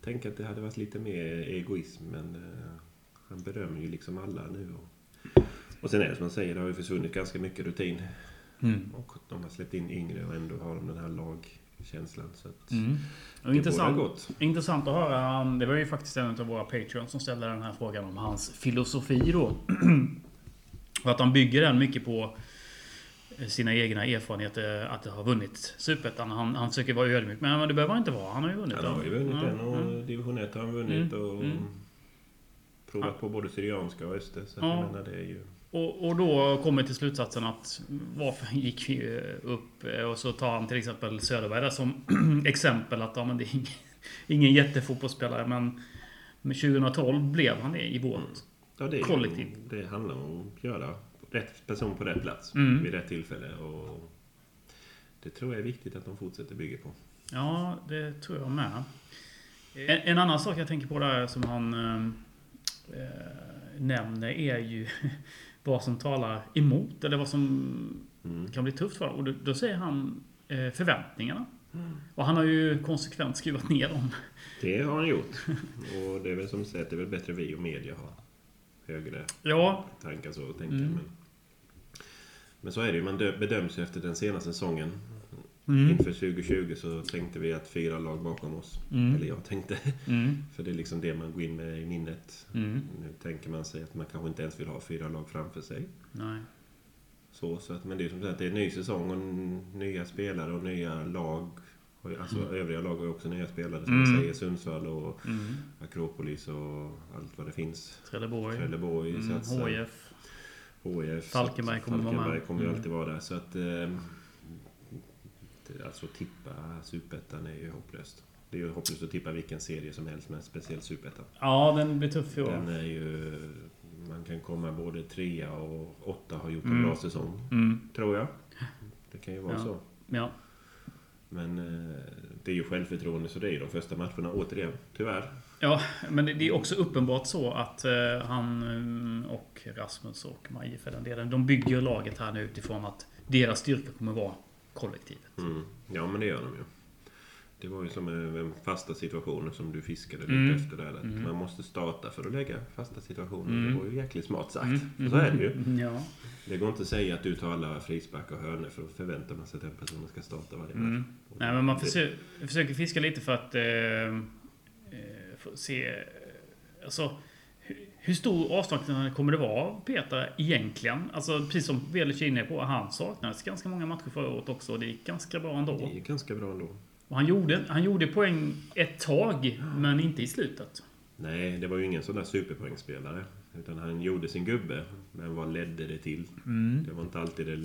[SPEAKER 2] Tänk att det hade varit lite mer egoism men eh, han berömmer ju liksom alla nu. Och, och sen är det som man säger, det har ju försvunnit ganska mycket rutin.
[SPEAKER 1] Mm.
[SPEAKER 2] Och de har släppt in yngre och ändå har de den här lagkänslan. Så att
[SPEAKER 1] Mm.
[SPEAKER 2] Det
[SPEAKER 1] intressant,
[SPEAKER 2] gott.
[SPEAKER 1] intressant att höra. Det var ju faktiskt en av våra Patreons som ställde den här frågan om hans filosofi då. Och [clears throat] att han bygger den mycket på sina egna erfarenheter att har vunnit Superettan. Han, han försöker vara ödmjuk. Men, det behöver han inte vara. Han har ju vunnit
[SPEAKER 2] Han har ju vunnit
[SPEAKER 1] Ja,
[SPEAKER 2] den och
[SPEAKER 1] ja.
[SPEAKER 2] division 1 har han vunnit
[SPEAKER 1] Mm,
[SPEAKER 2] och
[SPEAKER 1] mm.
[SPEAKER 2] provat på både Syrianska och Öster. Så
[SPEAKER 1] Ja.
[SPEAKER 2] jag menar det är ju...
[SPEAKER 1] Och, och då kommer till slutsatsen att varför [laughs] gick vi upp? Och så tar han till exempel Söderberg där som [clears throat] exempel att ja, men det är ingen, [laughs] ingen jättefotbollsspelare men med 2012 blev han det i vårt.
[SPEAKER 2] Ja, det, är
[SPEAKER 1] Kollektiv.
[SPEAKER 2] det handlar om att göra rätt person på rätt plats
[SPEAKER 1] Mm.
[SPEAKER 2] vid rätt tillfälle. Och det tror jag är viktigt att de fortsätter bygga på.
[SPEAKER 1] Ja, det tror jag med. En, en annan sak jag tänker på där som han eh, nämner är ju [laughs] vad som talar emot eller vad som
[SPEAKER 2] Mm.
[SPEAKER 1] kan bli tufft för Och då, då säger han eh, förväntningarna. Och han har ju konsekvent skruvat ner dem. [laughs]
[SPEAKER 2] Det har han gjort. Och det är väl som sagt, det är väl bättre vi och media har högre
[SPEAKER 1] Ja,
[SPEAKER 2] tankar så att tänka.
[SPEAKER 1] Mm.
[SPEAKER 2] Men, men så är det ju. Man dö- bedöms ju efter den senaste säsongen.
[SPEAKER 1] Mm.
[SPEAKER 2] Inför 2020 så tänkte vi att fyra lag bakom oss.
[SPEAKER 1] Mm.
[SPEAKER 2] Eller jag tänkte.
[SPEAKER 1] Mm. [laughs]
[SPEAKER 2] För det är liksom det man går in med i minnet.
[SPEAKER 1] Mm.
[SPEAKER 2] Nu tänker man sig att man kanske inte ens vill ha fyra lag framför sig.
[SPEAKER 1] Nej.
[SPEAKER 2] Så, så att, men det är som sagt det är en ny säsong och nya spelare och nya lag. Alltså övriga lag har ju också nya spelare som
[SPEAKER 1] Mm.
[SPEAKER 2] jag säger. Sundsvall och
[SPEAKER 1] Mm.
[SPEAKER 2] Akropolis och allt vad det finns.
[SPEAKER 1] Trelleborg.
[SPEAKER 2] Trelleborg
[SPEAKER 1] Mm. HIF.
[SPEAKER 2] HIF.
[SPEAKER 1] Falkenberg kommer vara med.
[SPEAKER 2] Falkenberg kommer ju
[SPEAKER 1] Mm.
[SPEAKER 2] alltid vara där. Så att... Eh, alltså tippa Superettan är ju hopplöst. Det är ju hopplöst att tippa vilken serie som helst, men speciellt Superettan.
[SPEAKER 1] Ja, den blir tuff i år.
[SPEAKER 2] Den är ju... Man kan komma både trea och åtta har gjort en
[SPEAKER 1] Mm.
[SPEAKER 2] bra säsong.
[SPEAKER 1] Mm.
[SPEAKER 2] Tror jag. Det kan ju vara
[SPEAKER 1] Ja.
[SPEAKER 2] så.
[SPEAKER 1] Ja.
[SPEAKER 2] Men eh, det är ju självförtroende så det är ju de första matcherna återigen. Tyvärr.
[SPEAKER 1] Ja, men det är också uppenbart så att eh, han mm, och Rasmus och Maje för den delen, de bygger laget här nu utifrån att deras styrka kommer vara kollektivet.
[SPEAKER 2] Mm. Ja men det gör de ju. Det var ju som en, en fasta situationer som du fiskade lite
[SPEAKER 1] Mm.
[SPEAKER 2] efter där.
[SPEAKER 1] Mm.
[SPEAKER 2] Man måste starta för att lägga fasta situationer.
[SPEAKER 1] Mm.
[SPEAKER 2] Det var ju jäkligt smart sagt.
[SPEAKER 1] Mm.
[SPEAKER 2] Så är det ju.
[SPEAKER 1] Mm, Ja.
[SPEAKER 2] Det går inte att säga att du tar alla frisparkar och hörnor för att förvänta sig att den personen ska starta varje match.
[SPEAKER 1] Mm. Nej, men man försöker, försöker fiska lite för att eh, eh, se... eh, Alltså, hur, stor avsaknad kommer det vara av Peter egentligen? Alltså, precis som Velic är inne på, han saknades ganska många matcher förra året också. och Det gick ganska bra ändå.
[SPEAKER 2] Det är ganska bra ändå.
[SPEAKER 1] Och han, gjorde, han gjorde poäng ett tag, men inte i slutet.
[SPEAKER 2] Nej, det var ju ingen sån där superpoängspelare. Utan han gjorde sin gubbe. Men vad ledde det till?
[SPEAKER 1] Mm.
[SPEAKER 2] Det var inte alltid det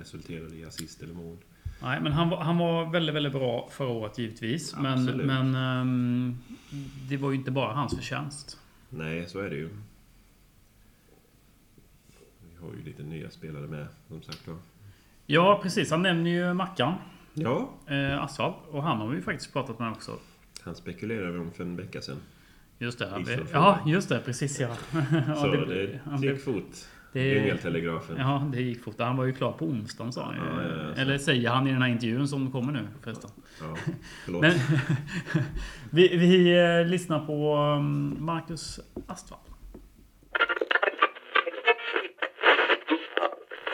[SPEAKER 2] resulterade i assist eller mål.
[SPEAKER 1] Nej, men han var, han var väldigt, väldigt bra förra året givetvis. Men,
[SPEAKER 2] Absolut.
[SPEAKER 1] men ehm, det var ju inte bara hans förtjänst.
[SPEAKER 2] Nej, så är det ju. Vi har ju lite nya spelare med, som sagt var.
[SPEAKER 1] Ja, precis. Han nämner ju Mackan.
[SPEAKER 2] Ja,
[SPEAKER 1] Eh, Asfalt. Och han har vi ju faktiskt pratat med också.
[SPEAKER 2] han spekulerade vi om för en vecka sedan.
[SPEAKER 1] Just det. Ja, just det. Precis ja. [laughs] ja
[SPEAKER 2] Så
[SPEAKER 1] det,
[SPEAKER 2] det, gick fort.
[SPEAKER 1] Det,
[SPEAKER 2] Djungeltelegrafen.
[SPEAKER 1] ja, det gick fort. Han var ju klar på onsdagen sa han.
[SPEAKER 2] Ja, ja, ja.
[SPEAKER 1] Eller säger han i den här intervjun som kommer nu förresten.
[SPEAKER 2] Ja, förlåt.
[SPEAKER 1] Men [laughs] vi, vi eh, lyssnar på um, Marcus Astvall.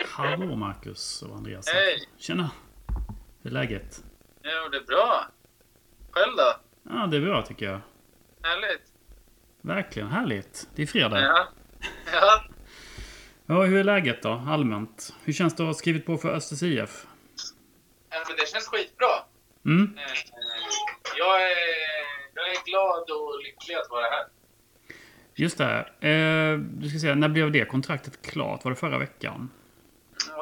[SPEAKER 1] Hallå Marcus och Andreas.
[SPEAKER 4] Hej!
[SPEAKER 1] Tjena! Hur är läget?
[SPEAKER 4] Jo, det är bra. Själv då?
[SPEAKER 1] Ja, det är bra tycker jag.
[SPEAKER 4] Härligt.
[SPEAKER 1] Verkligen härligt. Det är fredag.
[SPEAKER 4] Ja. Ja.
[SPEAKER 1] Ja, hur är läget då? Allmänt. Hur känns det att ha skrivit på för Östers IF?
[SPEAKER 4] ja, men det känns skitbra.
[SPEAKER 1] Mm?
[SPEAKER 4] Eh, Jag är, jag är glad och lycklig att vara här.
[SPEAKER 1] Just det. Eh, du ska säga, när blev det kontraktet klart? Var det förra veckan?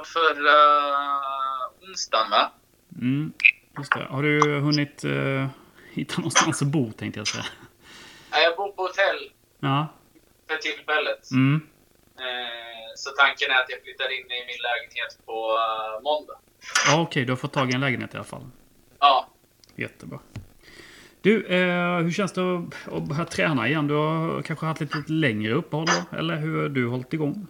[SPEAKER 4] Förra onsdagen, va?
[SPEAKER 1] Mm, just det. Har du hunnit eh, hitta någonstans att bo tänkte jag säga?
[SPEAKER 4] Ja, Jag bor på hotell
[SPEAKER 1] Ja.
[SPEAKER 4] för tillfället.
[SPEAKER 1] Mm.
[SPEAKER 4] Eh, Så tanken är att jag flyttar in i min lägenhet på eh, måndag.
[SPEAKER 1] Ja, okej. du har fått tag i en lägenhet i alla fall.
[SPEAKER 4] Ja.
[SPEAKER 1] Jättebra. Du, eh, hur känns det att, att börja träna igen? Du har kanske haft lite, lite längre uppehåll då? Eller hur har du hållit igång?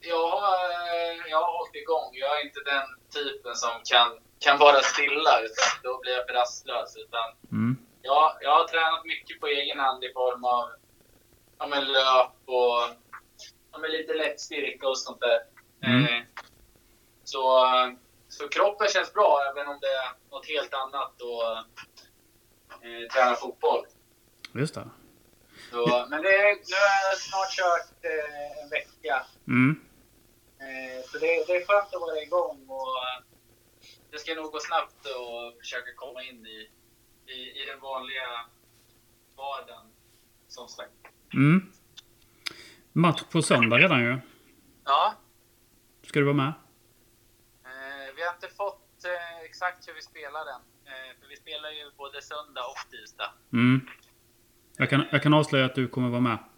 [SPEAKER 4] Jag, eh, jag har hållit igång. Jag är inte den typen som kan, kan vara stilla. Utan då blir jag för rastlös. Utan
[SPEAKER 1] Mm.
[SPEAKER 4] Ja, jag har tränat mycket på egen hand i form av ja, löp och men lite lätt styrka och sånt där.
[SPEAKER 1] Mm.
[SPEAKER 4] Eh, så, så kroppen känns bra, även om det är något helt annat att eh, träna fotboll.
[SPEAKER 1] Just det.
[SPEAKER 4] Så, men det är, nu har jag snart kört eh, en vecka.
[SPEAKER 1] Mm.
[SPEAKER 4] Eh, så det, det är skönt att vara igång och eh, det ska nog gå snabbt och försöka komma in i, i, i den vanliga vardagen. Som sagt.
[SPEAKER 1] Mm. Match på söndag redan ju.
[SPEAKER 4] Ja,
[SPEAKER 1] Ska du vara med?
[SPEAKER 4] eh, vi har inte fått eh, exakt hur vi spelar den. Eh, för vi spelar ju både söndag och tisdag.
[SPEAKER 1] Mm. Jag kan, jag kan avslöja att du kommer vara med. [laughs]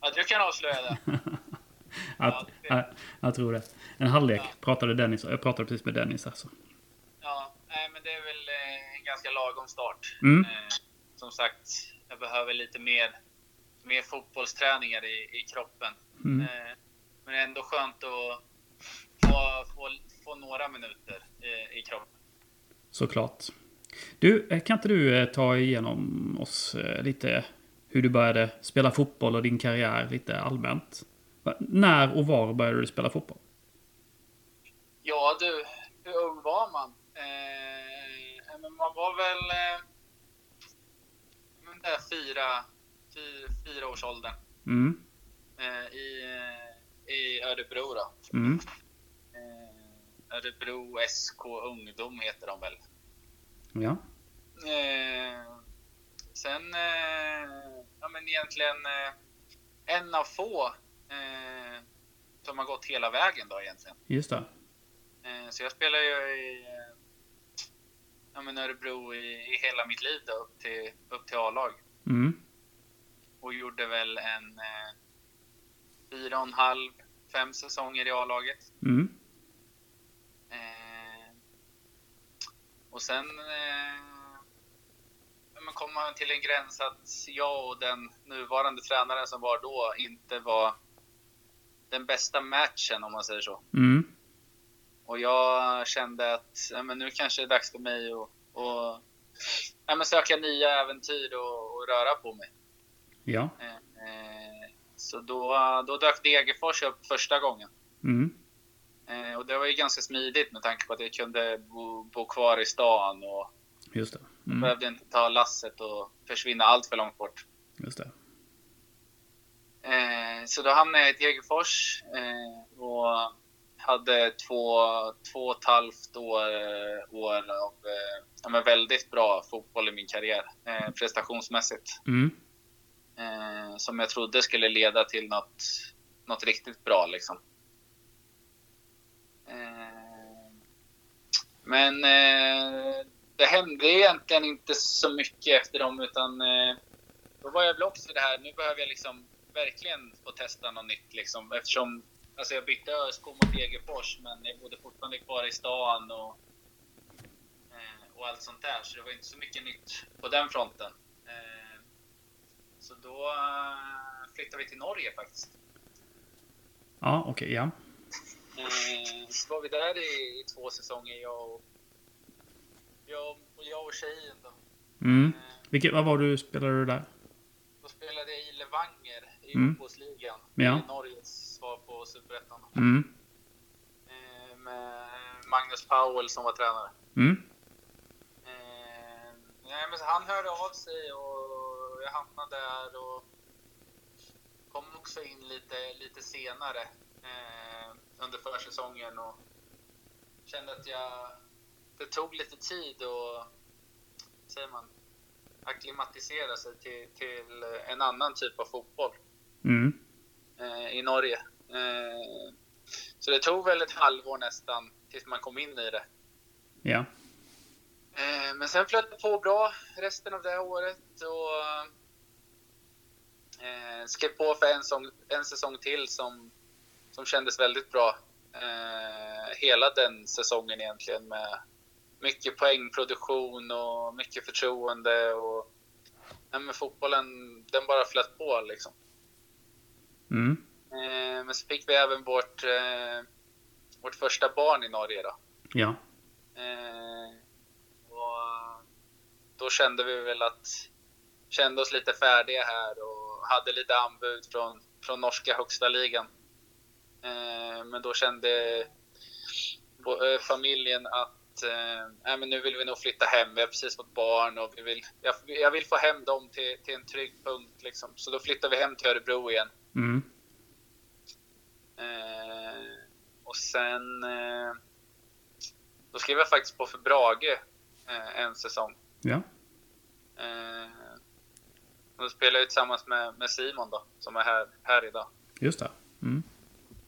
[SPEAKER 4] Ja, du kan avslöja det. [laughs]
[SPEAKER 1] Att,
[SPEAKER 4] det-
[SPEAKER 1] jag, jag tror det. En halvlek
[SPEAKER 4] Ja.
[SPEAKER 1] pratade Dennis Jag pratade precis med Dennis alltså.
[SPEAKER 4] Ja, nej, men det är väl eh, en ganska lagom start.
[SPEAKER 1] Mm.
[SPEAKER 4] Eh, som sagt, jag behöver lite mer, mer fotbollsträningar i, i kroppen.
[SPEAKER 1] Mm.
[SPEAKER 4] Eh, men ändå skönt att få, få, få några minuter i, i kroppen.
[SPEAKER 1] Såklart. Du, eh, kan inte du eh, ta igenom oss eh, lite hur du började spela fotboll och din karriär lite allmänt? När och var började du spela fotboll?
[SPEAKER 4] Ja du, hur ung var man? Eh, man var väl eh, där fyra, fyra, års åldern
[SPEAKER 1] Mm.
[SPEAKER 4] eh, i, eh, i Örebro då.
[SPEAKER 1] Mm.
[SPEAKER 4] Eh, Örebro SK Ungdom heter de väl.
[SPEAKER 1] Ja.
[SPEAKER 4] Sen, ja men egentligen en av få som har gått hela vägen då egentligen.
[SPEAKER 1] Just det.
[SPEAKER 4] Så jag spelar ju i ja, men Örebro i, i hela mitt liv då, upp till, upp till A-lag.
[SPEAKER 1] Mm.
[SPEAKER 4] Och gjorde väl en eh, fyra och en halv, fem säsonger i A-laget.
[SPEAKER 1] Mm.
[SPEAKER 4] Eh, och sen eh, kom man till en gräns att jag och den nuvarande tränaren som var då inte var den bästa matchen om man säger så.
[SPEAKER 1] Mm.
[SPEAKER 4] Och jag kände att ja, men nu kanske det är dags för mig att och, ja, men söka nya äventyr och, och röra på mig.
[SPEAKER 1] Ja.
[SPEAKER 4] Eh, så då, då dök Degerfors upp första gången.
[SPEAKER 1] Mm.
[SPEAKER 4] Eh, och det var ju ganska smidigt med tanke på att jag kunde bo, bo kvar i stan och
[SPEAKER 1] Just det. Mm.
[SPEAKER 4] behövde inte ta lasset och försvinna allt för långt bort.
[SPEAKER 1] Just det.
[SPEAKER 4] Eh, så då hamnade jag i Degerfors och hade två, två och ett halvt år, år av ja, väldigt bra fotboll i min karriär, prestationsmässigt.
[SPEAKER 1] Mm.
[SPEAKER 4] Eh, som jag trodde skulle leda till något, något riktigt bra liksom. Eh, men eh, det hände egentligen inte så mycket efter dem utan eh, då var jag väl också det här, nu behöver jag liksom verkligen få testa något nytt liksom eftersom alltså jag bytte ÖSK mot Degerfors men jag bodde fortfarande kvar i stan och, eh, och allt sånt där så det var inte så mycket nytt på den fronten. Eh, så då eh, flyttade vi till Norge faktiskt.
[SPEAKER 1] Ja, okej. ja.
[SPEAKER 4] Eh, så var vi där i, i två säsonger, jag och, jag, och- jag och tjejen. Då.
[SPEAKER 1] Mm.
[SPEAKER 4] Eh,
[SPEAKER 1] Vilket, vad var du spelade du där?
[SPEAKER 4] då spelade jag i Levanger i
[SPEAKER 1] Mm.
[SPEAKER 4] fotbollsligan.
[SPEAKER 1] Ja.
[SPEAKER 4] I Norges svar på Superettan.
[SPEAKER 1] Mm.
[SPEAKER 4] Med Magnus Powell som var tränare.
[SPEAKER 1] Mm.
[SPEAKER 4] Nej, men han hörde av sig och jag hamnade där och kom också in lite, lite senare eh, under försäsongen och kände att jag... Det tog lite tid att, säger man, acklimatisera sig till, till en annan typ av fotboll
[SPEAKER 1] Mm.
[SPEAKER 4] eh, i Norge. Eh, så det tog väl ett halvår nästan tills man kom in i det.
[SPEAKER 1] Ja.
[SPEAKER 4] Eh, Men sen flöt det på bra resten av det året och eh, skrev på för en, sång, en säsong till som, som kändes väldigt bra. Eh, hela den säsongen egentligen med mycket poängproduktion och mycket förtroende och ja, men fotbollen den bara flöt på liksom.
[SPEAKER 1] Mm.
[SPEAKER 4] Men så fick vi även vårt, vårt första barn i Norge då.
[SPEAKER 1] Ja.
[SPEAKER 4] Eh, då kände vi väl att kände oss lite färdiga här och hade lite anbud från, från norska högsta ligan. Eh, men då kände eh, familjen att eh, men nu vill vi nog flytta hem. Vi har precis fått barn och vi vill, jag, jag vill få hem dem till, till en trygg punkt. Liksom. Så då flyttade vi hem till Örebro igen.
[SPEAKER 1] Mm.
[SPEAKER 4] Eh, och sen eh, då skrev jag faktiskt på för Brage eh, en säsong.
[SPEAKER 1] Ja.
[SPEAKER 4] Eh, och då spelade jag tillsammans med, med Simon då, som är här, här idag.
[SPEAKER 1] Just det. Mm.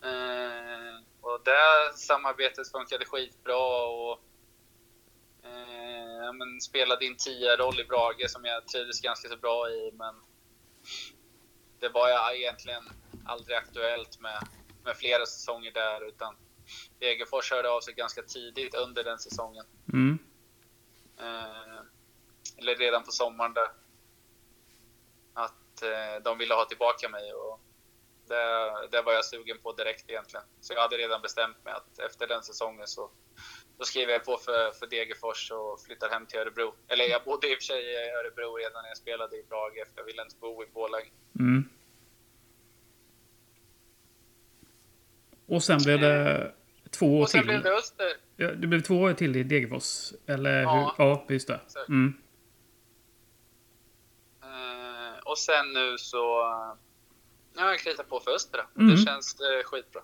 [SPEAKER 4] Eh, och det samarbetet funkade skitbra och eh, men spelade in 10-roll i Brage som jag trivdes ganska så bra i. Men det var jag egentligen aldrig aktuellt med, med flera säsonger där utan Degerfors hörde av sig ganska tidigt under den säsongen.
[SPEAKER 1] Mm.
[SPEAKER 4] Eh, eller redan på sommaren där. Att eh, de ville ha tillbaka mig och det, det var jag sugen på direkt egentligen. Så jag hade redan bestämt mig att efter den säsongen så då skrev jag på för, för Degerfors och flyttade hem till Örebro. Eller jag bodde i och för sig i Örebro redan när jag spelade i Brage för jag ville inte bo i Borlänge.
[SPEAKER 1] Mm. Och sen blev det två år
[SPEAKER 4] Och sen
[SPEAKER 1] till.
[SPEAKER 4] blev det Öster.
[SPEAKER 1] Ja, det blev två år till i Degerfors. Eller
[SPEAKER 4] Ja.
[SPEAKER 1] hur? Ja, just det. Mm.
[SPEAKER 4] Eh, och sen nu så... Ja, jag kritar på för Öster då.
[SPEAKER 1] Mm.
[SPEAKER 4] Det känns eh, skitbra.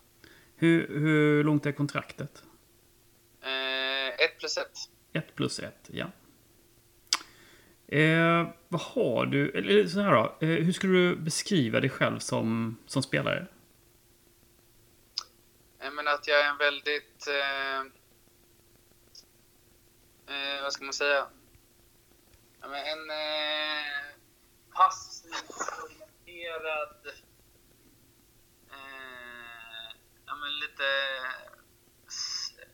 [SPEAKER 1] Hur, hur långt är kontraktet?
[SPEAKER 4] Eh, ett plus ett.
[SPEAKER 1] Ett plus ett, ja. Eh, vad har du, eller så här då. Eh, hur skulle du beskriva dig själv som, som spelare?
[SPEAKER 4] Menar att jag är en väldigt... Eh, eh, vad ska man säga? Ja, men en eh, passivt orienterad... Eh, ja, men lite...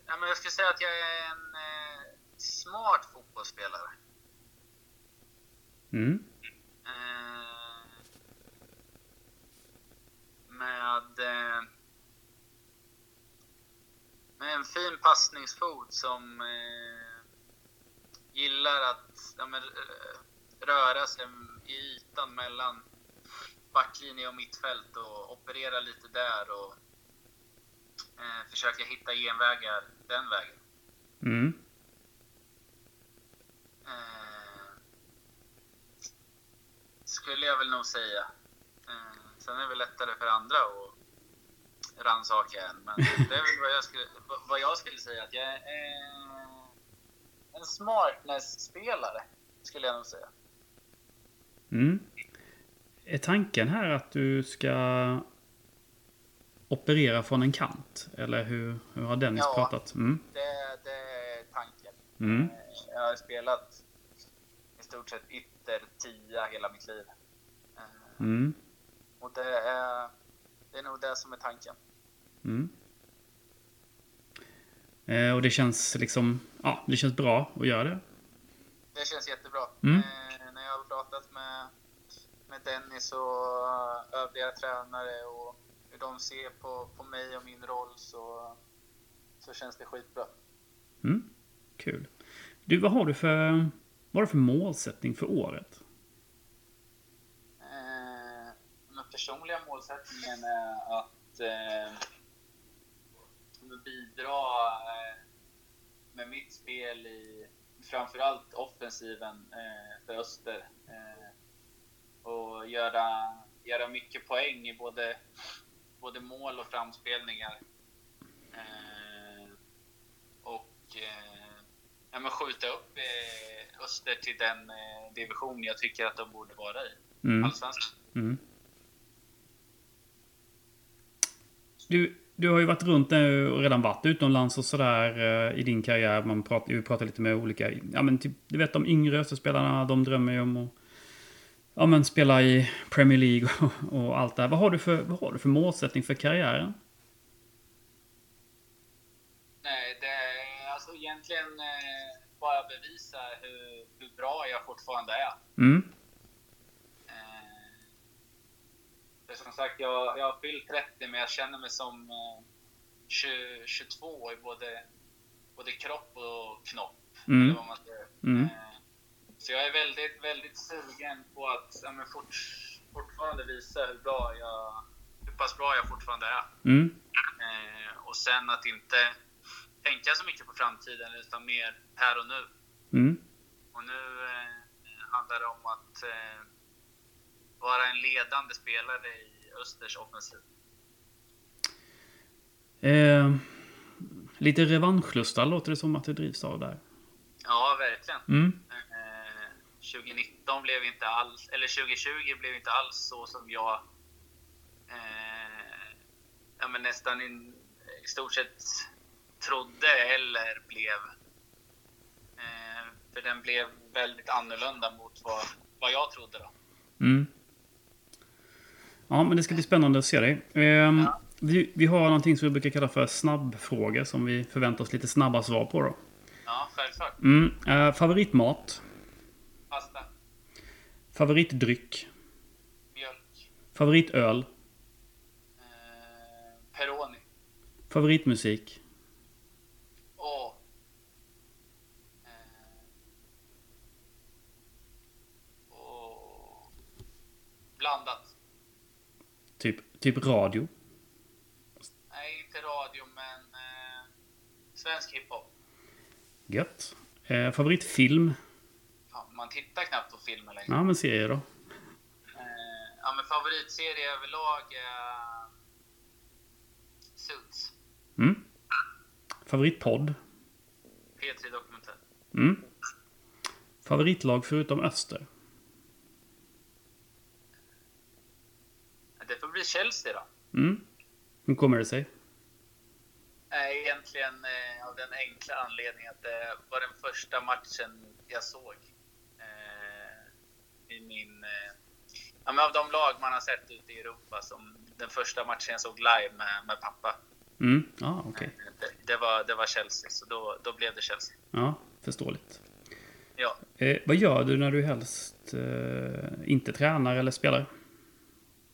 [SPEAKER 4] Ja, men jag skulle säga att jag är en eh, smart fotbollsspelare.
[SPEAKER 1] Mm.
[SPEAKER 4] Eh, med, eh, med en fin passningsfot som eh, gillar att ja, men, röra sig i ytan mellan backlinje och mittfält och operera lite där och eh, försöka hitta genvägar den vägen.
[SPEAKER 1] Mm.
[SPEAKER 4] Eh, skulle jag väl nog säga. Eh, sen är det väl lättare för andra att rannsaka en. Men det är väl vad jag skulle, vad jag skulle säga. Att jag är en smartness-spelare. Skulle jag nog säga.
[SPEAKER 1] Mm. Är tanken här att du ska operera från en kant? Eller hur, hur har Dennis
[SPEAKER 4] Ja.
[SPEAKER 1] pratat? Mm.
[SPEAKER 4] Det, det är tanken.
[SPEAKER 1] Mm.
[SPEAKER 4] Jag har spelat i stort sett ytter tia hela mitt liv. Eh,
[SPEAKER 1] Mm.
[SPEAKER 4] Och det är, det är nog det som är tanken.
[SPEAKER 1] Mm. Eh, och det känns liksom, ja, det känns bra att göra det.
[SPEAKER 4] Det känns jättebra.
[SPEAKER 1] Mm.
[SPEAKER 4] Eh, när jag har pratat med, med Dennis och övriga tränare och hur de ser på, på mig och min roll så, så känns det skitbra.
[SPEAKER 1] Mm. Kul. Du, vad har du för, vad har du för målsättning för året?
[SPEAKER 4] Eh, den personliga målsättningen är att eh, bidra eh, med mitt spel i framförallt offensiven eh, för Öster. Eh, och göra, göra mycket poäng i både, både mål och framspelningar. Eh, och eh, ja, men skjuta upp eh, Öster till den eh, division jag tycker att de borde vara i.
[SPEAKER 1] Mm.
[SPEAKER 4] Allsvenskan.
[SPEAKER 1] Mm. Du, du har ju varit runt nu och redan varit utomlands och sådär eh, i din karriär. Man pratar, vi pratar lite med olika, ja men typ, du vet de yngre spelarna de drömmer ju om att ja, men spela i Premier League [laughs] och, och allt det här. Vad har, du för, vad har du för målsättning för karriären?
[SPEAKER 4] Nej, det är alltså egentligen eh, bara bevisa hur, hur bra jag fortfarande är.
[SPEAKER 1] Mm.
[SPEAKER 4] Eh, som sagt, jag, jag har fyllt 30 men jag känner mig som eh, 20, 22 i både, både kropp och knopp.
[SPEAKER 1] Mm.
[SPEAKER 4] Eller vad man säger.
[SPEAKER 1] Mm.
[SPEAKER 4] Eh, så jag är väldigt, väldigt sugen på att ja, fort, fortfarande visa hur bra jag, hur pass bra jag fortfarande är.
[SPEAKER 1] Mm.
[SPEAKER 4] Eh, och sen att inte tänka så mycket på framtiden utan mer här och nu.
[SPEAKER 1] Mm.
[SPEAKER 4] Och nu eh, handlar det om att eh, vara en ledande spelare i Östers offensiv.
[SPEAKER 1] Eh, lite revanschlusta låter det som att det drivs av där.
[SPEAKER 4] Ja, verkligen.
[SPEAKER 1] Mm.
[SPEAKER 4] Eh, 2019 blev inte alls, eller 2020 blev inte alls så som jag eh, ja, men nästan in, i stort sett trodde eller blev. Eh, för den blev väldigt annorlunda mot vad, vad jag trodde då.
[SPEAKER 1] Mm. Ja, men det ska bli spännande att se dig. Ehm,
[SPEAKER 4] Ja.
[SPEAKER 1] vi, vi har någonting som vi brukar kalla för snabbfrågor som vi förväntar oss lite snabba svar på då.
[SPEAKER 4] Ja, självklart.
[SPEAKER 1] Mm. Eh, favoritmat?
[SPEAKER 4] Pasta,
[SPEAKER 1] Favoritdryck?
[SPEAKER 4] mjölk,
[SPEAKER 1] Favoritöl?
[SPEAKER 4] eh, Peroni.
[SPEAKER 1] Favoritmusik?
[SPEAKER 4] Åh. Eh, och blandat.
[SPEAKER 1] Typ, typ radio?
[SPEAKER 4] Nej, inte radio, men eh, svensk hiphop.
[SPEAKER 1] Gött. Eh, favoritfilm?
[SPEAKER 4] Man tittar knappt på filmer längre.
[SPEAKER 1] Ja, men serie då?
[SPEAKER 4] Eh, ja, men favoritserie överlag är Suits.
[SPEAKER 1] Mm. Favoritpodd?
[SPEAKER 4] P3 Dokumentär.
[SPEAKER 1] Mm. Favoritlag förutom Öster?
[SPEAKER 4] Det får bli Chelsea då.
[SPEAKER 1] Mm. Hur kommer det sig?
[SPEAKER 4] Nej, egentligen eh, av den enkla anledningen att det var den första matchen jag såg. I min... Eh, ja, men av de lag man har sett ute i Europa som den första matchen jag såg live med, med pappa.
[SPEAKER 1] Mm. Okej.
[SPEAKER 4] Eh, Det, det, var, det var Chelsea, så då, då blev det Chelsea.
[SPEAKER 1] Ja, förståeligt.
[SPEAKER 4] Ja.
[SPEAKER 1] Eh, vad gör du när du helst eh, inte tränar eller spelar?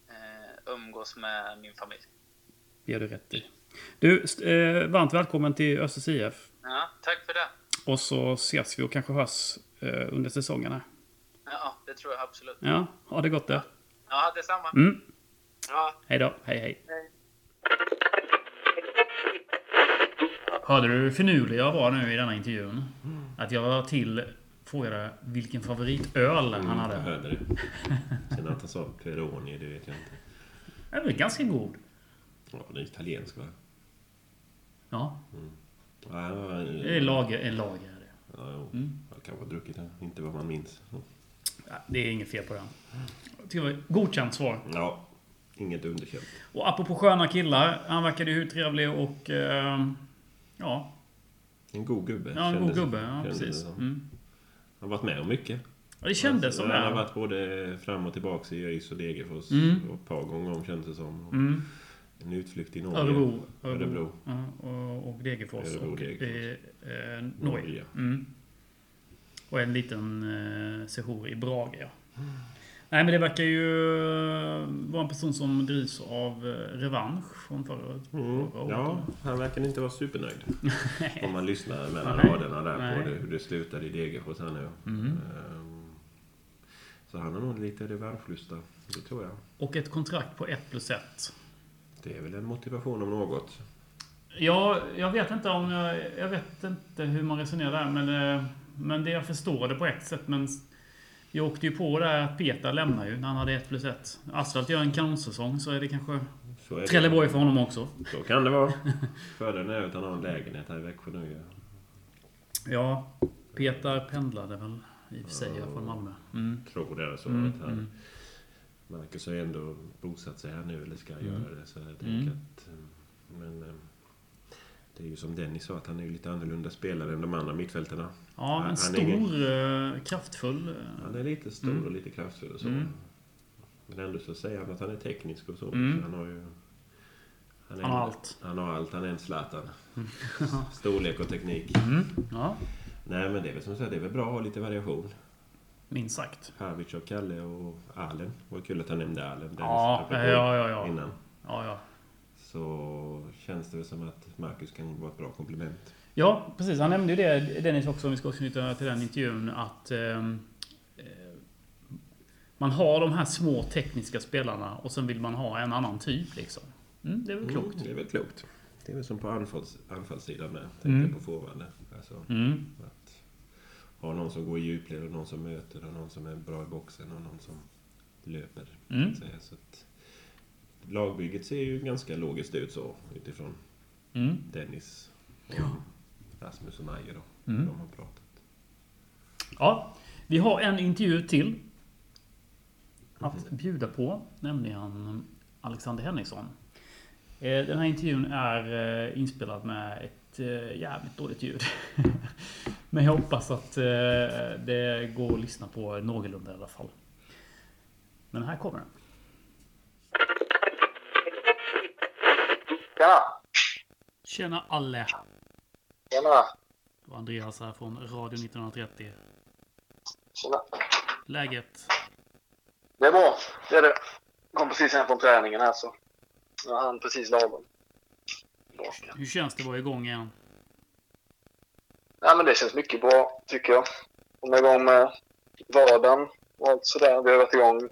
[SPEAKER 4] Eh, umgås med min familj.
[SPEAKER 1] Det gör du rätt i. Du, eh, varmt välkommen till Östers IF.
[SPEAKER 4] Ja, tack för det.
[SPEAKER 1] Och så ses vi och kanske hörs eh, under säsongen här.
[SPEAKER 4] Ja, det tror jag absolut.
[SPEAKER 1] Ja, ha det gott det.
[SPEAKER 4] Ja, detsamma.
[SPEAKER 1] Mm.
[SPEAKER 4] Ja,
[SPEAKER 1] Hej då. Hej, hej.
[SPEAKER 4] hej.
[SPEAKER 1] Hörde du hur finurlig jag var nu i denna intervjun? Att jag var till frågade vilken favoritöl han
[SPEAKER 2] Jag
[SPEAKER 1] hade.
[SPEAKER 2] hörde det. Sen att han sa Peroni, det vet jag inte.
[SPEAKER 1] Den var ganska god.
[SPEAKER 2] Ja, det är italiensk va?
[SPEAKER 1] Ja,
[SPEAKER 2] Ja, han var-
[SPEAKER 1] det är lager, en lager. är det.
[SPEAKER 2] Ja, jo.
[SPEAKER 1] Mm.
[SPEAKER 2] Jag kan ha druckit den. Inte vad man minns.
[SPEAKER 1] Det är inget fel på den. Det godkänt svar.
[SPEAKER 2] Ja, inget underkänt.
[SPEAKER 1] Och apropå sköna killar. Han verkade ju trevlig och... Eh, ja,
[SPEAKER 2] En god gubbe.
[SPEAKER 1] ja, en god
[SPEAKER 2] kändes-
[SPEAKER 1] gubbe. Ja,
[SPEAKER 2] kändes
[SPEAKER 1] precis.
[SPEAKER 2] det.
[SPEAKER 1] Mm.
[SPEAKER 2] Han har varit med om mycket.
[SPEAKER 1] Ja, det kändes som
[SPEAKER 2] Han har
[SPEAKER 1] det.
[SPEAKER 2] varit både fram och tillbaka i ÖIS och Degerfors.
[SPEAKER 1] Mm.
[SPEAKER 2] Och ett par gånger om kändes det som.
[SPEAKER 1] Mm.
[SPEAKER 2] En utflykt i Norge.
[SPEAKER 1] Örebro.
[SPEAKER 2] Örebro.
[SPEAKER 1] Ja, och, och Degerfors.
[SPEAKER 2] Örebro,
[SPEAKER 1] och
[SPEAKER 2] Degerfors.
[SPEAKER 1] eh, eh, Norge.
[SPEAKER 2] Norge.
[SPEAKER 1] Mm. Och en liten eh, sejour i Brage. Ja. Nej, men det verkar ju eh, vara en person som drivs av eh, revansch från förra,
[SPEAKER 2] Mm.
[SPEAKER 1] förra året.
[SPEAKER 2] Ja, han verkar inte vara supernöjd. [laughs] Om man lyssnar mellan
[SPEAKER 1] Nej.
[SPEAKER 2] raderna där
[SPEAKER 1] Nej.
[SPEAKER 2] på det, hur det slutade i Degerfors här nu.
[SPEAKER 1] Mm.
[SPEAKER 2] Ehm, Så han har nog lite revanschlusta. Det tror jag.
[SPEAKER 1] Och ett kontrakt på 1 plus 1.
[SPEAKER 2] Det är väl en motivation om något.
[SPEAKER 1] Ja, jag vet inte om jag... Jag vet inte hur man resonerar där, men... eh, Men det jag förstår det på ett sätt, men... Jag åkte ju på det här att Peter lämnar ju när han hade 1 plus 1. Asfalt gör en kanonsäsong, så är det kanske
[SPEAKER 2] Så är.
[SPEAKER 1] Trelleborg för honom också.
[SPEAKER 2] Så kan det vara. [laughs] Fördelen är att han har en lägenhet här i Växjö nu.
[SPEAKER 1] Ja, Peter pendlade väl i och för sig från Malmö. Mm.
[SPEAKER 2] Tror det är så.
[SPEAKER 1] Mm,
[SPEAKER 2] att han,
[SPEAKER 1] mm.
[SPEAKER 2] Marcus har ju ändå bosatt sig här nu, eller ska
[SPEAKER 1] Mm.
[SPEAKER 2] göra det. Så jag tänker
[SPEAKER 1] Mm.
[SPEAKER 2] att... eh, Men... Det är ju som Dennis sa, att han är ju lite annorlunda spelare än de andra mittfältarna.
[SPEAKER 1] Ja,
[SPEAKER 2] Han är
[SPEAKER 1] stor,
[SPEAKER 2] ingen-
[SPEAKER 1] eh, kraftfull... eh,
[SPEAKER 2] Han är lite stor
[SPEAKER 1] Mm.
[SPEAKER 2] och lite kraftfull och så.
[SPEAKER 1] Mm.
[SPEAKER 2] Men ändå så säger han att han är teknisk och så.
[SPEAKER 1] Mm.
[SPEAKER 2] så han har ju... Han, är
[SPEAKER 1] Han har allt.
[SPEAKER 2] Han har allt. Han är en Zlatan. [laughs] Storlek och teknik.
[SPEAKER 1] Mm. Ja,
[SPEAKER 2] Nej men det är väl som jag säger, det är väl bra att ha lite variation.
[SPEAKER 1] minst sagt.
[SPEAKER 2] Pavic och Kalle och Allen. Var kul att han nämnde Allen.
[SPEAKER 1] Ja, ja, ja, ja.
[SPEAKER 2] Innan.
[SPEAKER 1] Ja, ja.
[SPEAKER 2] Så känns det väl som att Marcus kan vara ett bra komplement.
[SPEAKER 1] Ja, precis. Han nämnde ju det, Dennis också, om vi ska knyta till den intervjun, att ehm, eh, man har de här små tekniska spelarna och sen vill man ha en annan typ liksom. Mm, det är väl klokt.
[SPEAKER 2] Mm, det är väl klokt. Det är väl som på anfalls, anfallssidan med. Tänkte
[SPEAKER 1] Mm.
[SPEAKER 2] på forwarden. Alltså,
[SPEAKER 1] Mm.
[SPEAKER 2] att ha någon som går i djupled och någon som möter och någon som är bra i boxen och någon som löper. Så
[SPEAKER 1] Mm.
[SPEAKER 2] att säga. Så att, lagbygget ser ju ganska logiskt ut så utifrån
[SPEAKER 1] Mm.
[SPEAKER 2] Dennis och Rasmus och Majer då.
[SPEAKER 1] Mm.
[SPEAKER 2] De har pratat.
[SPEAKER 1] Ja, vi har en intervju till att bjuda på, nämligen Alexander Henriksson. Eh, Den här intervjun är eh, inspelad med ett eh, jävligt dåligt ljud. [laughs] Men jag hoppas att det går att lyssna på någorlunda i alla fall. Men här kommer den.
[SPEAKER 5] Tjena!
[SPEAKER 1] Tjena alle!
[SPEAKER 5] Tjena!
[SPEAKER 1] Det var Andreas här från Radio 1930.
[SPEAKER 5] Tjena!
[SPEAKER 1] Läget?
[SPEAKER 5] Det är bra, det är det. Kom precis hem från träningen här så. Jag hann precis lagom.
[SPEAKER 1] Hur känns det att vara igång igen?
[SPEAKER 5] Ja, men det känns mycket bra, tycker jag. Komma igång med vardagen och allt sådär. Vi har varit igång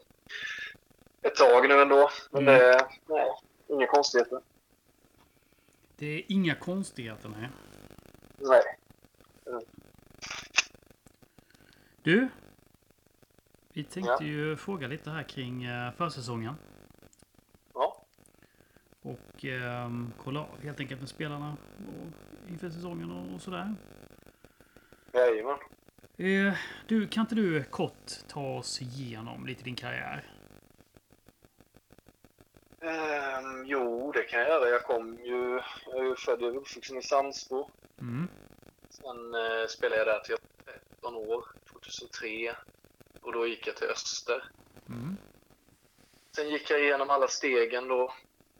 [SPEAKER 5] ett tag nu ändå. Men
[SPEAKER 1] Mm.
[SPEAKER 5] det är nej, inga konstigheter.
[SPEAKER 1] Det är inga konstigheter nej.
[SPEAKER 5] Nej.
[SPEAKER 1] Du? Vi tänkte ju fråga lite här kring eh, försäsongen.
[SPEAKER 5] Ja.
[SPEAKER 1] Och och eh, kolla av helt enkelt med spelarna och, inför säsongen och, och sådär.
[SPEAKER 5] Jajamän.
[SPEAKER 1] Eh, du, kan inte du kort ta oss igenom lite din karriär?
[SPEAKER 5] Ehm, jo, det kan jag göra. Jag kom ju... Jag är ju född och uppvuxen i Sandsbro.
[SPEAKER 1] Mm.
[SPEAKER 5] Sen eh, spelade jag där till jag var 13 år, 2003. Och då gick jag till Öster.
[SPEAKER 1] Mm.
[SPEAKER 5] Sen gick jag igenom alla stegen då.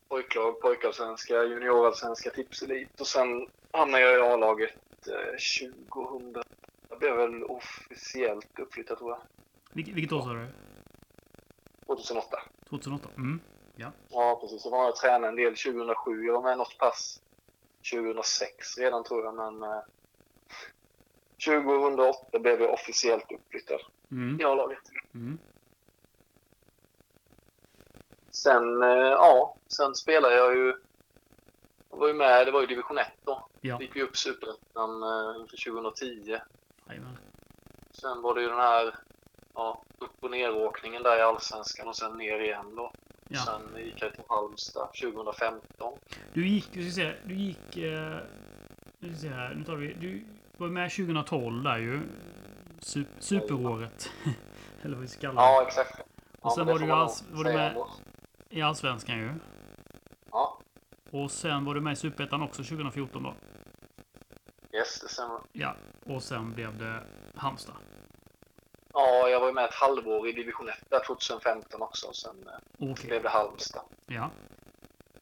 [SPEAKER 5] Pojklag, pojkallsvenska, juniorallsvenska, tipselit. Och sen hamnade jag i A-laget eh, 2000. Jag blev väl officiellt uppflyttad tror jag.
[SPEAKER 1] Vilket, vilket år sa du?
[SPEAKER 5] 2008.
[SPEAKER 1] 2008? Mm.
[SPEAKER 5] Ja, precis. Så var jag tränade en del 2007. Jag var med något pass 2006 redan tror jag, men eh, 2008 blev jag officiellt uppflyttad
[SPEAKER 1] Mm.
[SPEAKER 5] i A-laget.
[SPEAKER 1] Mm.
[SPEAKER 5] Sen, eh, ja, sen spelade jag ju... Jag var ju med, det var ju division 1 då.
[SPEAKER 1] Ja.
[SPEAKER 5] Gick vi upp superettan eh, inför 2010.
[SPEAKER 1] Jajamän.
[SPEAKER 5] Sen var det ju den här ja, upp och neråkningen där i Allsvenskan och sen ner igen då.
[SPEAKER 1] Ja.
[SPEAKER 5] Sen gick jag till Halmstad 2015.
[SPEAKER 1] Du gick, vi ska se, du gick... Eh, ska se här, nu tar vi... Du var med 2012 där ju. Sup, superåret. [laughs] Eller vad vi ska kalla det.
[SPEAKER 5] Ja, exakt. Ja,
[SPEAKER 1] Och sen var du, alls, var du med
[SPEAKER 5] ändå.
[SPEAKER 1] i Allsvenskan ju.
[SPEAKER 5] Ja,
[SPEAKER 1] Och sen var du med i Superettan också 2014 då.
[SPEAKER 5] yes, det stämmer.
[SPEAKER 1] Ja. Och sen blev det Halmstad.
[SPEAKER 5] Ja, jag var med ett halvår i division 1 där 2015 också. och Sen eh,
[SPEAKER 1] Okej.
[SPEAKER 5] blev det Halmstad.
[SPEAKER 1] Ja.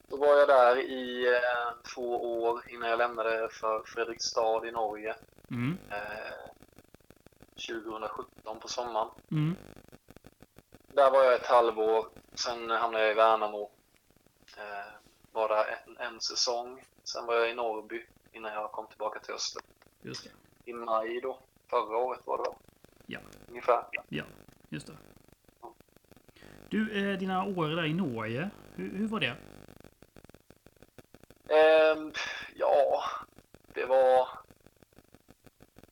[SPEAKER 5] Då var jag där i eh, två år innan jag lämnade för Fredrikstad i Norge.
[SPEAKER 1] Mm.
[SPEAKER 5] Eh, 2017 på sommaren.
[SPEAKER 1] Mm.
[SPEAKER 5] Där var jag ett halvår. Sen hamnade jag i Värnamo. Eh, var där en, en säsong. Sen var jag i Norrby innan jag kom tillbaka till Öster. I maj då. Förra året var det väl?
[SPEAKER 1] Ja.
[SPEAKER 5] Ungefär.
[SPEAKER 1] Ja. Just det. Du, eh, dina år där i Norge. Hur, hur var det?
[SPEAKER 5] Ehm, ja, det var...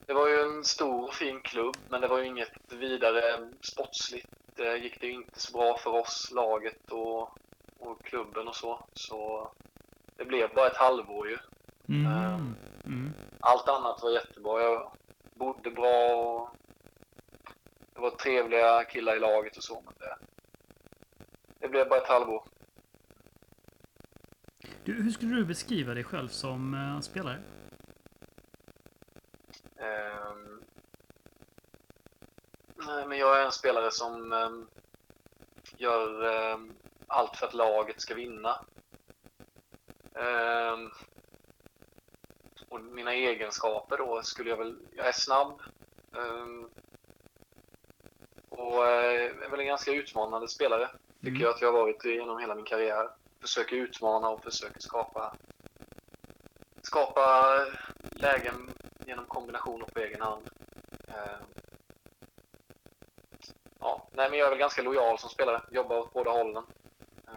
[SPEAKER 5] Det var ju en stor och fin klubb, men det var ju inget vidare sportsligt. Det gick det ju inte så bra för oss, laget och, och klubben och så. Så det blev bara ett halvår ju.
[SPEAKER 1] Mm. Mm.
[SPEAKER 5] Allt annat var jättebra. Jag bodde bra och det var trevliga killar i laget och så. Men det, det blev bara ett halvår.
[SPEAKER 1] Du, hur skulle du beskriva dig själv som eh, spelare?
[SPEAKER 5] Ehm, nej, men jag är en spelare som ehm, gör ehm, allt för att laget ska vinna. Och mina egenskaper då skulle jag väl... Jag är snabb. Och eh, är väl en ganska utmanande spelare. Tycker
[SPEAKER 1] Mm.
[SPEAKER 5] jag att jag har varit genom hela min karriär. Försöker utmana och försöker skapa skapa lägen genom kombinationer på egen hand. Eh, Ja, nej, men jag är väl ganska lojal som spelare. Jobbar åt båda hållen. Eh,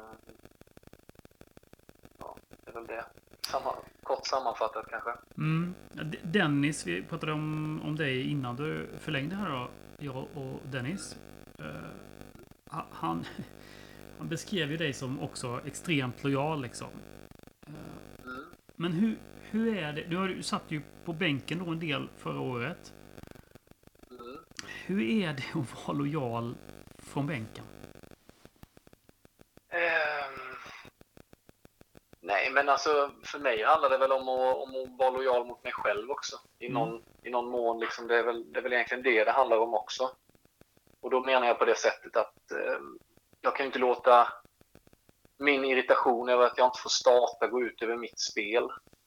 [SPEAKER 5] Ja, det är väl det. Samma, kort sammanfattat kanske.
[SPEAKER 1] Mm. Dennis, vi pratade om, om dig innan du förlängde här då. Jag och Dennis. Eh, ha- han, [laughs] han beskrev ju dig som också extremt lojal liksom. Eh. Men hur, hur är det? Du, har, du satt ju på bänken då en del förra året.
[SPEAKER 5] Mm.
[SPEAKER 1] Hur är det att vara lojal från bänken?
[SPEAKER 5] Ehm, nej, men alltså för mig handlar det väl om att, om att vara lojal mot mig själv också. I
[SPEAKER 1] Mm.
[SPEAKER 5] någon, i någon mån. Liksom, det, är väl, det är väl egentligen det det handlar om också. Och då menar jag på det sättet att ehm, jag kan inte låta min irritation över att jag inte får starta gå ut över mitt spel.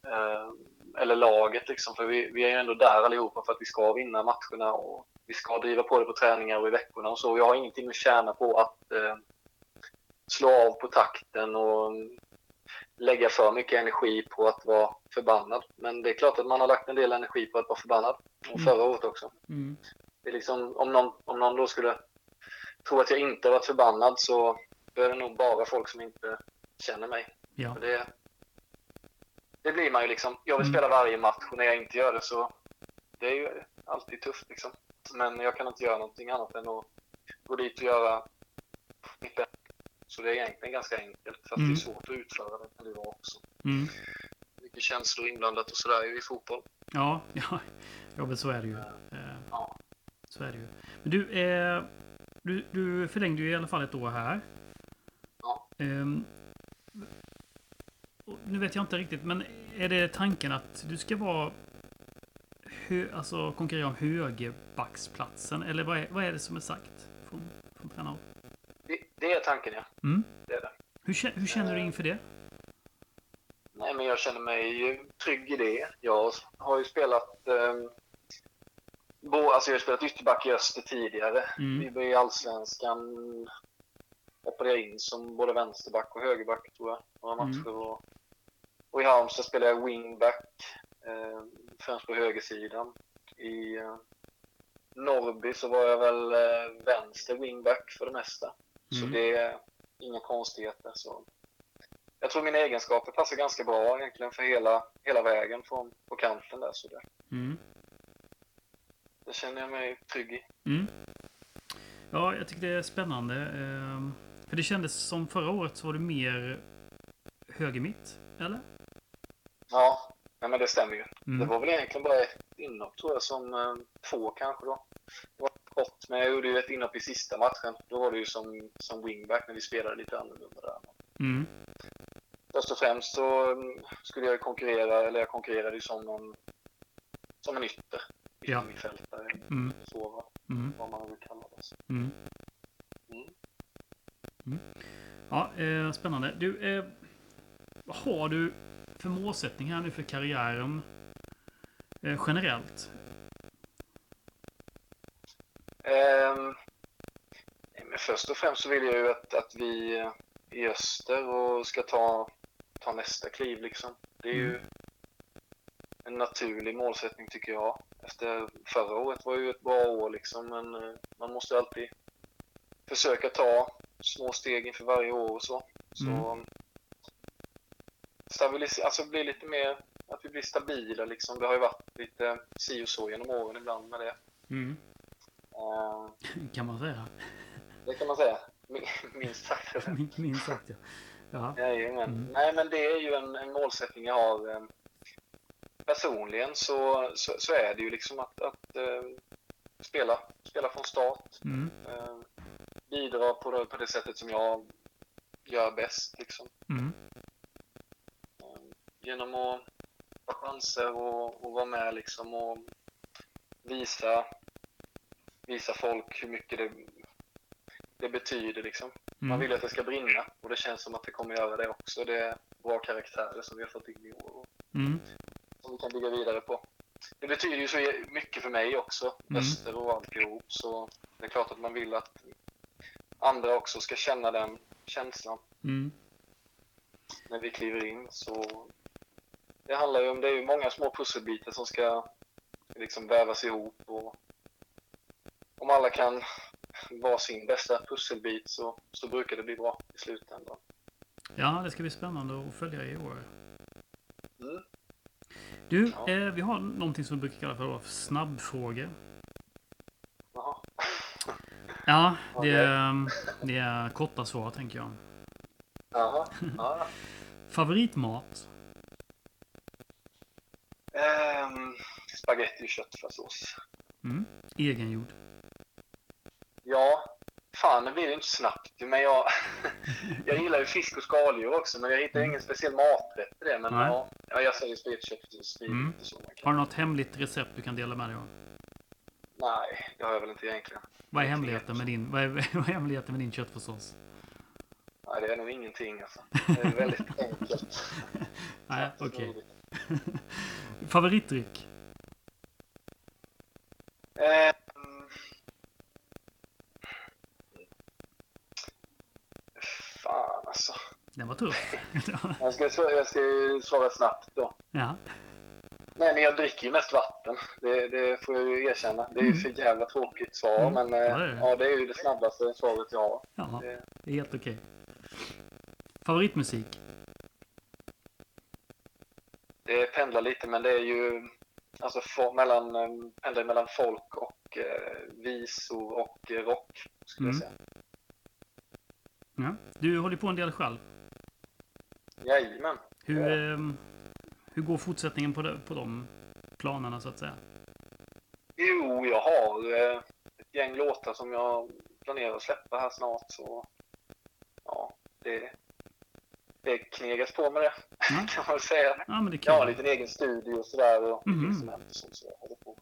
[SPEAKER 5] ehm, eller laget liksom. För vi, vi är ju ändå där allihopa för att vi ska vinna matcherna och vi ska driva på det på träningar och i veckorna och så. Jag har ingenting att tjäna på att eh, slå av på takten och lägga för mycket energi på att vara förbannad. Men det är klart att man har lagt en del energi på att vara förbannad. Och
[SPEAKER 1] Mm.
[SPEAKER 5] förra året också.
[SPEAKER 1] Mm.
[SPEAKER 5] Det är liksom, om, någon, om någon då skulle tro att jag inte har varit förbannad så är det nog bara folk som inte känner mig.
[SPEAKER 1] Ja.
[SPEAKER 5] Det, det blir man ju liksom. Jag vill
[SPEAKER 1] Mm.
[SPEAKER 5] spela varje match och när jag inte gör det så det är ju alltid tufft liksom. Men jag kan inte göra någonting annat än att gå dit och göra mitt bästa. Så det är egentligen ganska enkelt. Fast
[SPEAKER 1] Mm.
[SPEAKER 5] det är svårt att utföra det kan det vara också.
[SPEAKER 1] Mm.
[SPEAKER 5] Mycket känslor inblandat och sådär i fotboll.
[SPEAKER 1] Ja, [laughs] ja, ja, men så är det ju. Eh,
[SPEAKER 5] Ja.
[SPEAKER 1] Så är det ju. Men du, eh, du, du förlängde ju i alla fall ett år här.
[SPEAKER 5] Ja.
[SPEAKER 1] Och nu vet jag inte riktigt, men är det tanken att du ska vara hö, alltså konkurrera om högerbacksplatsen? Eller vad är, vad är det som är sagt från, från tränaren?
[SPEAKER 5] Det, är tanken ja.
[SPEAKER 1] Mm.
[SPEAKER 5] Det är det.
[SPEAKER 1] Hur, hur känner du inför det?
[SPEAKER 5] Nej, men jag känner mig trygg i det. Jag har ju spelat... Eh, bo, alltså jag har spelat ytterback i Öster tidigare.
[SPEAKER 1] Mm.
[SPEAKER 5] I Allsvenskan hoppade jag in som både vänsterback och högerback tror jag. Några
[SPEAKER 1] Mm.
[SPEAKER 5] matcher. Och, och i Halmstad spelade jag wingback. Eh, främst på högersidan. I eh, Norrby så var jag väl eh, vänster wingback för det mesta. Så
[SPEAKER 1] Mm.
[SPEAKER 5] det är inga konstigheter. Så. Jag tror mina egenskaper passar ganska bra egentligen för hela, hela vägen från på kanten där. Så det,
[SPEAKER 1] Mm.
[SPEAKER 5] det känner jag mig trygg i.
[SPEAKER 1] Mm. Ja, jag tycker det är spännande. ehm, För det kändes som förra året så var du mer höger mitt, eller?
[SPEAKER 5] Ja, men det stämmer ju. Det
[SPEAKER 1] Mm.
[SPEAKER 5] var väl egentligen bara ett inhopp tror jag som eh, två kanske då. Det var kort, men jag gjorde ju ett inhopp i sista matchen. Då var det ju som, som wingback när vi spelade lite annorlunda där.
[SPEAKER 1] Mm.
[SPEAKER 5] Först och främst så mm, skulle jag konkurrera, eller jag konkurrerade ju som en, som en ytter.
[SPEAKER 1] Ja.
[SPEAKER 5] Mittfältare,
[SPEAKER 1] Mm.
[SPEAKER 5] så vad,
[SPEAKER 1] Mm.
[SPEAKER 5] vad man vill kalla det.
[SPEAKER 1] Mm.
[SPEAKER 5] Mm.
[SPEAKER 1] Mm. Ja, eh, spännande. Du, eh, vad har du för målsättning här nu för karriären eh, generellt?
[SPEAKER 5] Ehm, nej, men först och främst så vill jag ju att, att vi i öster och ska ta, ta nästa kliv liksom. Det är ju en naturlig målsättning tycker jag. Efter förra året var ju ett bra år liksom, men eh, man måste alltid försöka ta små steg inför varje år och så. Så
[SPEAKER 1] Mm.
[SPEAKER 5] stabilisera, alltså bli lite mer, att vi blir stabila liksom. Det har ju varit lite si och så genom åren ibland med det.
[SPEAKER 1] Mm.
[SPEAKER 5] Ehm,
[SPEAKER 1] Kan man säga.
[SPEAKER 5] Det kan man säga. Min- [laughs] Minst sagt. [laughs]
[SPEAKER 1] Min- Minst sagt, ja. ja.
[SPEAKER 5] Jajamän.
[SPEAKER 1] Mm.
[SPEAKER 5] Nej, men det är ju en, en målsättning jag har. eh, Personligen så, så, så är det ju liksom att, att eh, spela, spela från start.
[SPEAKER 1] Mm.
[SPEAKER 5] Eh, bidra på det, på det sättet som jag gör bäst. Liksom.
[SPEAKER 1] Mm.
[SPEAKER 5] Genom att ta chanser och, och vara med liksom och visa, visa folk hur mycket det, det betyder. Liksom. Man
[SPEAKER 1] Mm.
[SPEAKER 5] vill ju att det ska brinna och det känns som att det kommer göra det också. Det är bra karaktärer som vi har fått in i år och
[SPEAKER 1] Mm.
[SPEAKER 5] som vi kan bygga vidare på. Det betyder ju så mycket för mig också,
[SPEAKER 1] Mm.
[SPEAKER 5] Öster och alltihop. Så det är klart att man vill att andra också ska känna den känslan
[SPEAKER 1] Mm.
[SPEAKER 5] när vi kliver in. Så det handlar ju om, det är ju många små pusselbitar som ska liksom vävas ihop och om alla kan vara sin bästa pusselbit så, så brukar det bli bra i slutändan.
[SPEAKER 1] Ja, det ska bli spännande att följa i år.
[SPEAKER 5] Mm.
[SPEAKER 1] Du,
[SPEAKER 5] Ja.
[SPEAKER 1] eh, vi har någonting som vi brukar kalla för snabbfrågor.
[SPEAKER 5] Jaha.
[SPEAKER 1] Ja, [laughs] det, är- det är korta svar tänker jag.
[SPEAKER 5] Jaha. Ja. [laughs]
[SPEAKER 1] Favoritmat?
[SPEAKER 5] Ehm, spaghetti och köttfärssås.
[SPEAKER 1] Mm. Egengjord?
[SPEAKER 5] Ja, fan det blir det inte snabbt. Men jag, [laughs] jag gillar ju fisk och skaldjur också, men jag hittar ingen speciell maträtt till det. Men
[SPEAKER 1] Nej.
[SPEAKER 5] ja, ja, jag säger spagetti och är
[SPEAKER 1] Mm.
[SPEAKER 5] så
[SPEAKER 1] Har du något hemligt recept du kan dela med dig av?
[SPEAKER 5] Nej, det har jag väl inte egentligen.
[SPEAKER 1] Vad är hemligheten med din, vad är, [laughs] vad är hemligheten med din köttfärssås?
[SPEAKER 5] Nej, det är nog ingenting alltså. [laughs] Det är väldigt enkelt.
[SPEAKER 1] Nej, okej.
[SPEAKER 5] smidigt.
[SPEAKER 1] Favoritdryck?
[SPEAKER 5] Ehm, fan alltså.
[SPEAKER 1] Den var tuff. [laughs]
[SPEAKER 5] Jag ska, jag ska svara snabbt då.
[SPEAKER 1] ja.
[SPEAKER 5] Nej, men jag dricker ju mest vatten. Det, det får jag ju erkänna. Det är ju
[SPEAKER 1] Mm.
[SPEAKER 5] för jävla tråkigt svar,
[SPEAKER 1] Mm.
[SPEAKER 5] men eh,
[SPEAKER 1] Ja, det
[SPEAKER 5] ja, det är ju det snabbaste svaret jag har.
[SPEAKER 1] ja,
[SPEAKER 5] Det,
[SPEAKER 1] är helt okej. Favoritmusik?
[SPEAKER 5] det pendlar lite, men det är ju alltså for, mellan, eh, pendlar mellan folk och eh, visor och rock, skulle
[SPEAKER 1] Mm.
[SPEAKER 5] jag säga.
[SPEAKER 1] Ja. Du håller på en del själv.
[SPEAKER 5] Jajamän.
[SPEAKER 1] Hur, ehm, hur går fortsättningen på de, på de planerna så att säga?
[SPEAKER 5] Jo, jag har eh, ett gäng låtar som jag planerar att släppa här snart. Så ja, det, det knegas på med det
[SPEAKER 1] Ja. [laughs]
[SPEAKER 5] kan man säga.
[SPEAKER 1] Ja, men det är
[SPEAKER 5] Jag har en liten egen studio och sådär och
[SPEAKER 1] Mhm.
[SPEAKER 5] instrument och sånt. Så jag håller på.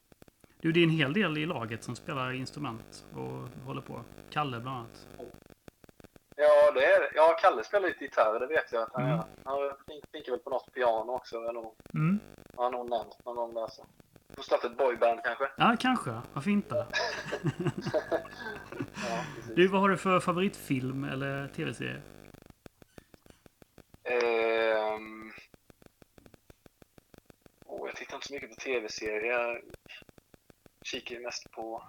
[SPEAKER 1] Du, det är en hel del i laget som spelar instrument och håller på. Kalle bland annat.
[SPEAKER 5] Ja, det är det. Ja, Kalle spelar lite gitarr, det vet jag att han
[SPEAKER 1] Mm.
[SPEAKER 5] gör. Han tänker väl på något piano också. Jag nog,
[SPEAKER 1] Mm.
[SPEAKER 5] har nog nämnt någon gång där. Så. Får starta ett boyband kanske.
[SPEAKER 1] Ja, kanske. Varför inte? [laughs] [laughs]
[SPEAKER 5] Ja.
[SPEAKER 1] Du, vad har du för favoritfilm eller tv-serie?
[SPEAKER 5] Ehm... Åh, jag tittar inte så mycket på tv-serier. Jag kikar mest på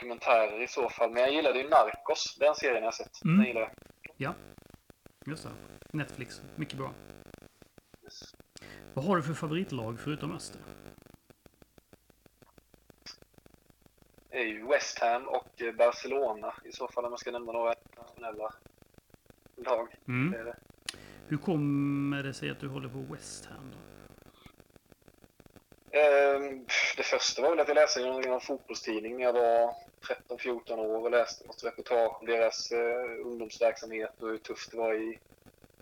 [SPEAKER 5] dokumentärer i så fall. Men jag gillade ju Narcos, den serien jag sett.
[SPEAKER 1] Mm.
[SPEAKER 5] Den gillar jag.
[SPEAKER 1] Just det. Netflix. Mycket bra. Vad har du för favoritlag förutom Öster?
[SPEAKER 5] Det är ju West Ham och eh, Barcelona i så fall om man ska nämna några internationella lag. Det
[SPEAKER 1] Mm.
[SPEAKER 5] är det.
[SPEAKER 1] Hur kommer det sig att du håller på West Ham? Då?
[SPEAKER 5] Ehm, det första var väl att jag läste i någon, fotbollstidning när jag var 13-14 år och läste något reportage om deras eh, ungdomsverksamhet och hur tufft det var i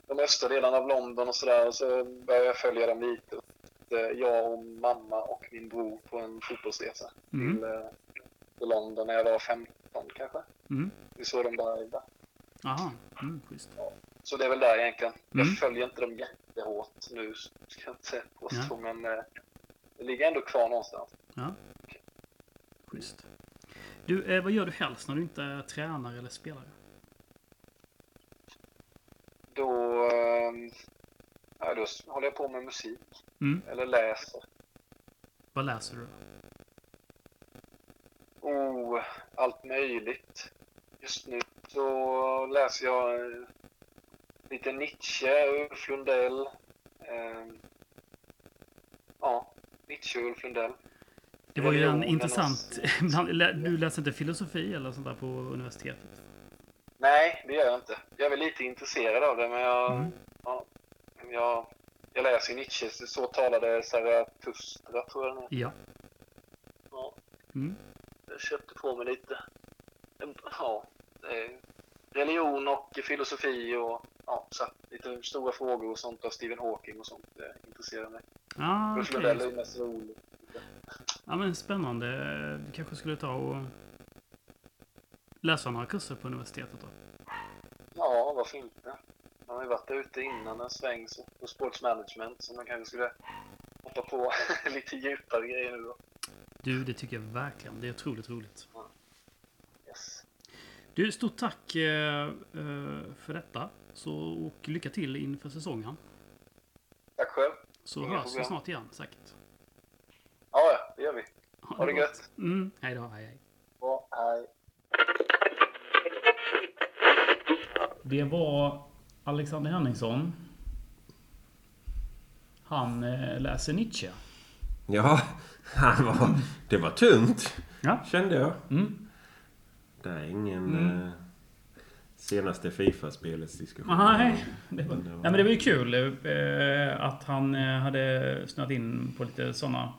[SPEAKER 5] de östra delarna av London och sådär. Och så började jag följa dem lite. Eh, jag och mamma och min bror på en fotbollsresa
[SPEAKER 1] Mm.
[SPEAKER 5] till, eh, till London när jag var 15 kanske.
[SPEAKER 1] Mm.
[SPEAKER 5] Vi såg dem där.
[SPEAKER 1] Aha. Mm, schysst.
[SPEAKER 5] Så det är väl där egentligen.
[SPEAKER 1] Mm.
[SPEAKER 5] Jag följer inte dem jättehårt nu, ska jag inte påstå,
[SPEAKER 1] Ja.
[SPEAKER 5] men det ligger ändå kvar någonstans.
[SPEAKER 1] Ja. Schysst. Du, eh, vad gör du helst när du inte är tränare eller spelare?
[SPEAKER 5] Då, ehm, ja, då håller jag på med musik
[SPEAKER 1] Mm.
[SPEAKER 5] eller läser.
[SPEAKER 1] Vad läser du?
[SPEAKER 5] Oh, allt möjligt. Just nu så läser jag eh, lite Nietzsche, Ulf Lundell. ehm, ja, Nietzsche och Ulf Lundell.
[SPEAKER 1] Det var ju en intressant... [laughs] Du läser inte filosofi eller sånt där på universitetet?
[SPEAKER 5] Nej, det gör jag inte. Jag är väl lite intresserad av det, men jag,
[SPEAKER 1] Mm.
[SPEAKER 5] ja, jag, jag läser Nietzsche, så- talade Zarathustra, tror jag den är.
[SPEAKER 1] Ja.
[SPEAKER 5] Ja.
[SPEAKER 1] Mm.
[SPEAKER 5] Jag köpte på mig lite. Ja, religion och filosofi och ja, så lite stora frågor och sånt av Stephen Hawking och sånt. Det intresserar mig.
[SPEAKER 1] Ah,
[SPEAKER 5] Ulf. Lundell är mest rolig.
[SPEAKER 1] Ja, men spännande. Du kanske skulle ta och läsa några kurser på universitetet då?
[SPEAKER 5] Ja, varför inte? Man har ju varit där ute innan en sväng på sports management så man kanske skulle hoppa på [laughs] lite djupare grejer nu då.
[SPEAKER 1] Du, det tycker jag verkligen. Det är otroligt roligt. Du, stort tack eh, eh, för detta. Så, och lycka till inför säsongen.
[SPEAKER 5] Tack själv.
[SPEAKER 1] Så
[SPEAKER 5] Inga
[SPEAKER 1] hörs vi
[SPEAKER 5] problem.
[SPEAKER 1] snart igen säkert.
[SPEAKER 5] Ja, ja, det gör vi. Ha det
[SPEAKER 1] gott.
[SPEAKER 5] gött.
[SPEAKER 1] Mm, hej då, hej hej.
[SPEAKER 5] Bra, hej.
[SPEAKER 1] Det var Alexander Henningsson. Han eh, läser Nietzsche.
[SPEAKER 2] Ja, [laughs] han var, det var tungt.
[SPEAKER 1] Ja.
[SPEAKER 2] Kände jag.
[SPEAKER 1] Mm.
[SPEAKER 2] Det är ingen
[SPEAKER 1] Mm.
[SPEAKER 2] eh, senaste Fifa-spelets diskussion.
[SPEAKER 1] Nej, det var,
[SPEAKER 2] Men det var-
[SPEAKER 1] nej, men det var ju kul eh, att han eh, hade snöat in på lite sådana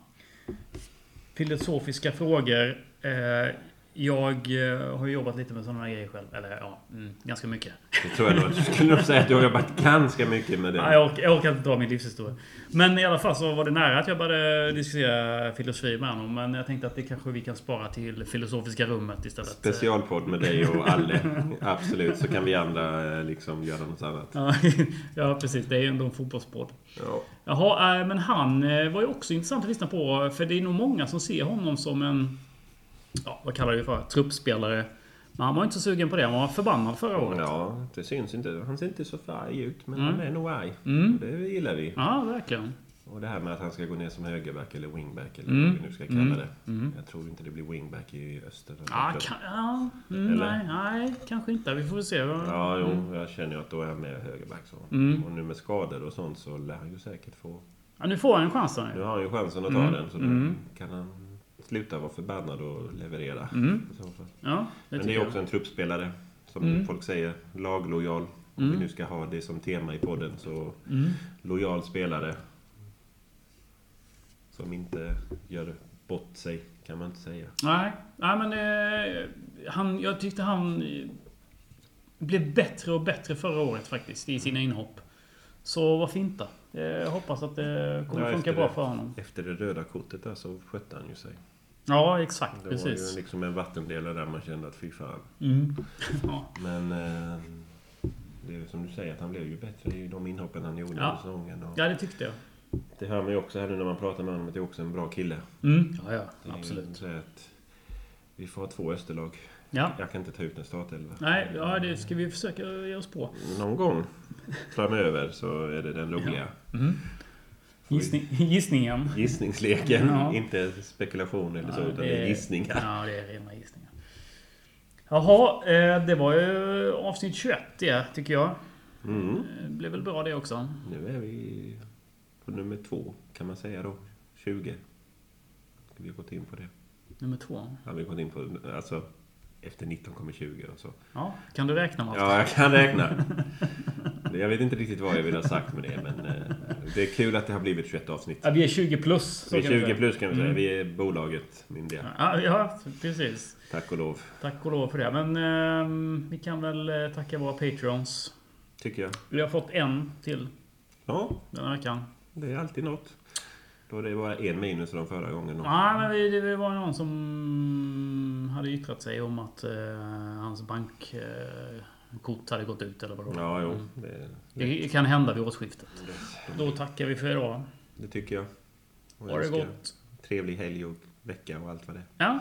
[SPEAKER 1] filosofiska frågor. Eh, jag eh, har jobbat lite med sådana här grejer själv. Eller ja, mm, ganska mycket.
[SPEAKER 2] Det tror jag nog. Jag skulle nog säga att du har jobbat ganska mycket med det.
[SPEAKER 1] Ja, jag, orkar, jag orkar inte dra min livshistoria. Men i alla fall så var det nära att jag började diskutera filosofi med honom. Men jag tänkte att det kanske vi kan spara till filosofiska rummet istället.
[SPEAKER 2] Specialpodd med dig och Alle. Absolut, så kan vi andra eh, liksom göra något annat.
[SPEAKER 1] Ja, [laughs] precis. Det är ju ändå en fotbollspodd.
[SPEAKER 2] Ja.
[SPEAKER 1] Jaha, äh, men han eh, var ju också intressant att lyssna på. För det är nog många som ser honom som en... Ja, vad kallar vi för? Truppspelare. Men han var inte så sugen på det. Han var förbannad förra året.
[SPEAKER 2] ja, det syns inte. Han ser inte så arg ut, men
[SPEAKER 1] Mm.
[SPEAKER 2] han är nog arg.
[SPEAKER 1] Mm.
[SPEAKER 2] Det gillar vi.
[SPEAKER 1] Ja, verkligen.
[SPEAKER 2] Och det här med att han ska gå ner som högerback eller wingback eller
[SPEAKER 1] Mm.
[SPEAKER 2] vad vi nu ska kalla
[SPEAKER 1] Mm.
[SPEAKER 2] det.
[SPEAKER 1] Mm.
[SPEAKER 2] Jag tror inte det blir wingback i öster.
[SPEAKER 1] Ja, kan, ja mm, nej, nej, kanske inte. Vi får väl se.
[SPEAKER 2] Ja, jo,
[SPEAKER 1] Mm.
[SPEAKER 2] jag känner ju att då är han mer högerback. Så.
[SPEAKER 1] Mm.
[SPEAKER 2] Och nu med skador och sånt så lär han ju säkert få...
[SPEAKER 1] Ja, nu får han en chans.
[SPEAKER 2] Nu
[SPEAKER 1] Nu.
[SPEAKER 2] har han ju chansen att ta
[SPEAKER 1] Mm.
[SPEAKER 2] den så då kan han sluta vara förbannad och leverera.
[SPEAKER 1] Mm. Ja, det
[SPEAKER 2] Men det är
[SPEAKER 1] jag.
[SPEAKER 2] också en truppspelare. som
[SPEAKER 1] Mm.
[SPEAKER 2] folk säger, laglojal. Om
[SPEAKER 1] Mm.
[SPEAKER 2] vi nu ska ha det som tema i podden. Så
[SPEAKER 1] Mm.
[SPEAKER 2] lojal spelare. Som inte gör bort sig, kan man inte säga.
[SPEAKER 1] Nej, nej men eh, han, jag tyckte han eh, blev bättre och bättre förra året faktiskt i sina inhopp. Så varför inte? Eh, Jag hoppas att det kommer
[SPEAKER 2] Ja,
[SPEAKER 1] funka bra
[SPEAKER 2] det.
[SPEAKER 1] för honom.
[SPEAKER 2] Efter det röda kortet där så skötte han ju sig.
[SPEAKER 1] Ja, exakt.
[SPEAKER 2] Det var
[SPEAKER 1] Precis.
[SPEAKER 2] ju liksom en vattendelare där man kände att fy fan.
[SPEAKER 1] Mm. Ja.
[SPEAKER 2] Men eh, det är som du säger att han blev ju bättre i de inhoppen han gjorde
[SPEAKER 1] Ja.
[SPEAKER 2] under säsongen. Och
[SPEAKER 1] ja, det tyckte jag.
[SPEAKER 2] det hör man ju också här nu när man pratar med honom att det är också en bra kille.
[SPEAKER 1] Mm. Ja, ja.
[SPEAKER 2] Det
[SPEAKER 1] Absolut.
[SPEAKER 2] att vi får ha två Österlag.
[SPEAKER 1] Ja.
[SPEAKER 2] Jag kan inte ta ut en startelva.
[SPEAKER 1] Nej, ja, det ska vi försöka ge oss på.
[SPEAKER 2] Någon gång framöver så är det den roliga
[SPEAKER 1] Mm. Gissning, gissningen.
[SPEAKER 2] gissningsleken.
[SPEAKER 1] Ja.
[SPEAKER 2] Inte spekulation eller så,
[SPEAKER 1] Ja,
[SPEAKER 2] utan det är gissningar.
[SPEAKER 1] Ja, det är rena gissningar. Jaha, eh, det var ju avsnitt 21 det, tycker jag.
[SPEAKER 2] Mm.
[SPEAKER 1] Det blev väl bra det också.
[SPEAKER 2] Nu är vi på nummer två, kan man säga då. 20. Ska vi gått in på det?
[SPEAKER 1] Nummer två.
[SPEAKER 2] Ja, vi har gått in på, alltså, efter 19 kommer 20 och så.
[SPEAKER 1] Ja, kan du räkna Mats?
[SPEAKER 2] Ja, jag kan räkna. Jag vet inte riktigt vad jag vill ha sagt med det, men eh, det är kul att det har blivit 21 avsnitt.
[SPEAKER 1] Ja, vi är 20 plus.
[SPEAKER 2] Vi är
[SPEAKER 1] kan vi
[SPEAKER 2] 20
[SPEAKER 1] säga.
[SPEAKER 2] plus kan vi säga.
[SPEAKER 1] Mm.
[SPEAKER 2] Vi är bolaget myndiga.
[SPEAKER 1] Ja, ja, precis.
[SPEAKER 2] Tack och lov.
[SPEAKER 1] Tack och lov för det. Men ehm, vi kan väl eh, tacka våra Patreons.
[SPEAKER 2] Tycker jag.
[SPEAKER 1] Vi har fått en till
[SPEAKER 2] Ja,
[SPEAKER 1] den här veckan.
[SPEAKER 2] det är alltid något. Då det var en minus från förra gången. Då.
[SPEAKER 1] Ja, men det var någon som hade yttrat sig om att eh, hans bankkort hade gått ut eller vad det.
[SPEAKER 2] Ja, jo.
[SPEAKER 1] Mm.
[SPEAKER 2] Det,
[SPEAKER 1] Det kan hända vid årsskiftet. Då tackar vi för idag.
[SPEAKER 2] det tycker jag. Och
[SPEAKER 1] Ha det gott.
[SPEAKER 2] Trevlig helg och vecka och allt vad det är.
[SPEAKER 1] Ja.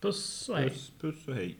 [SPEAKER 1] Puss och hej.
[SPEAKER 2] Puss, puss och hej.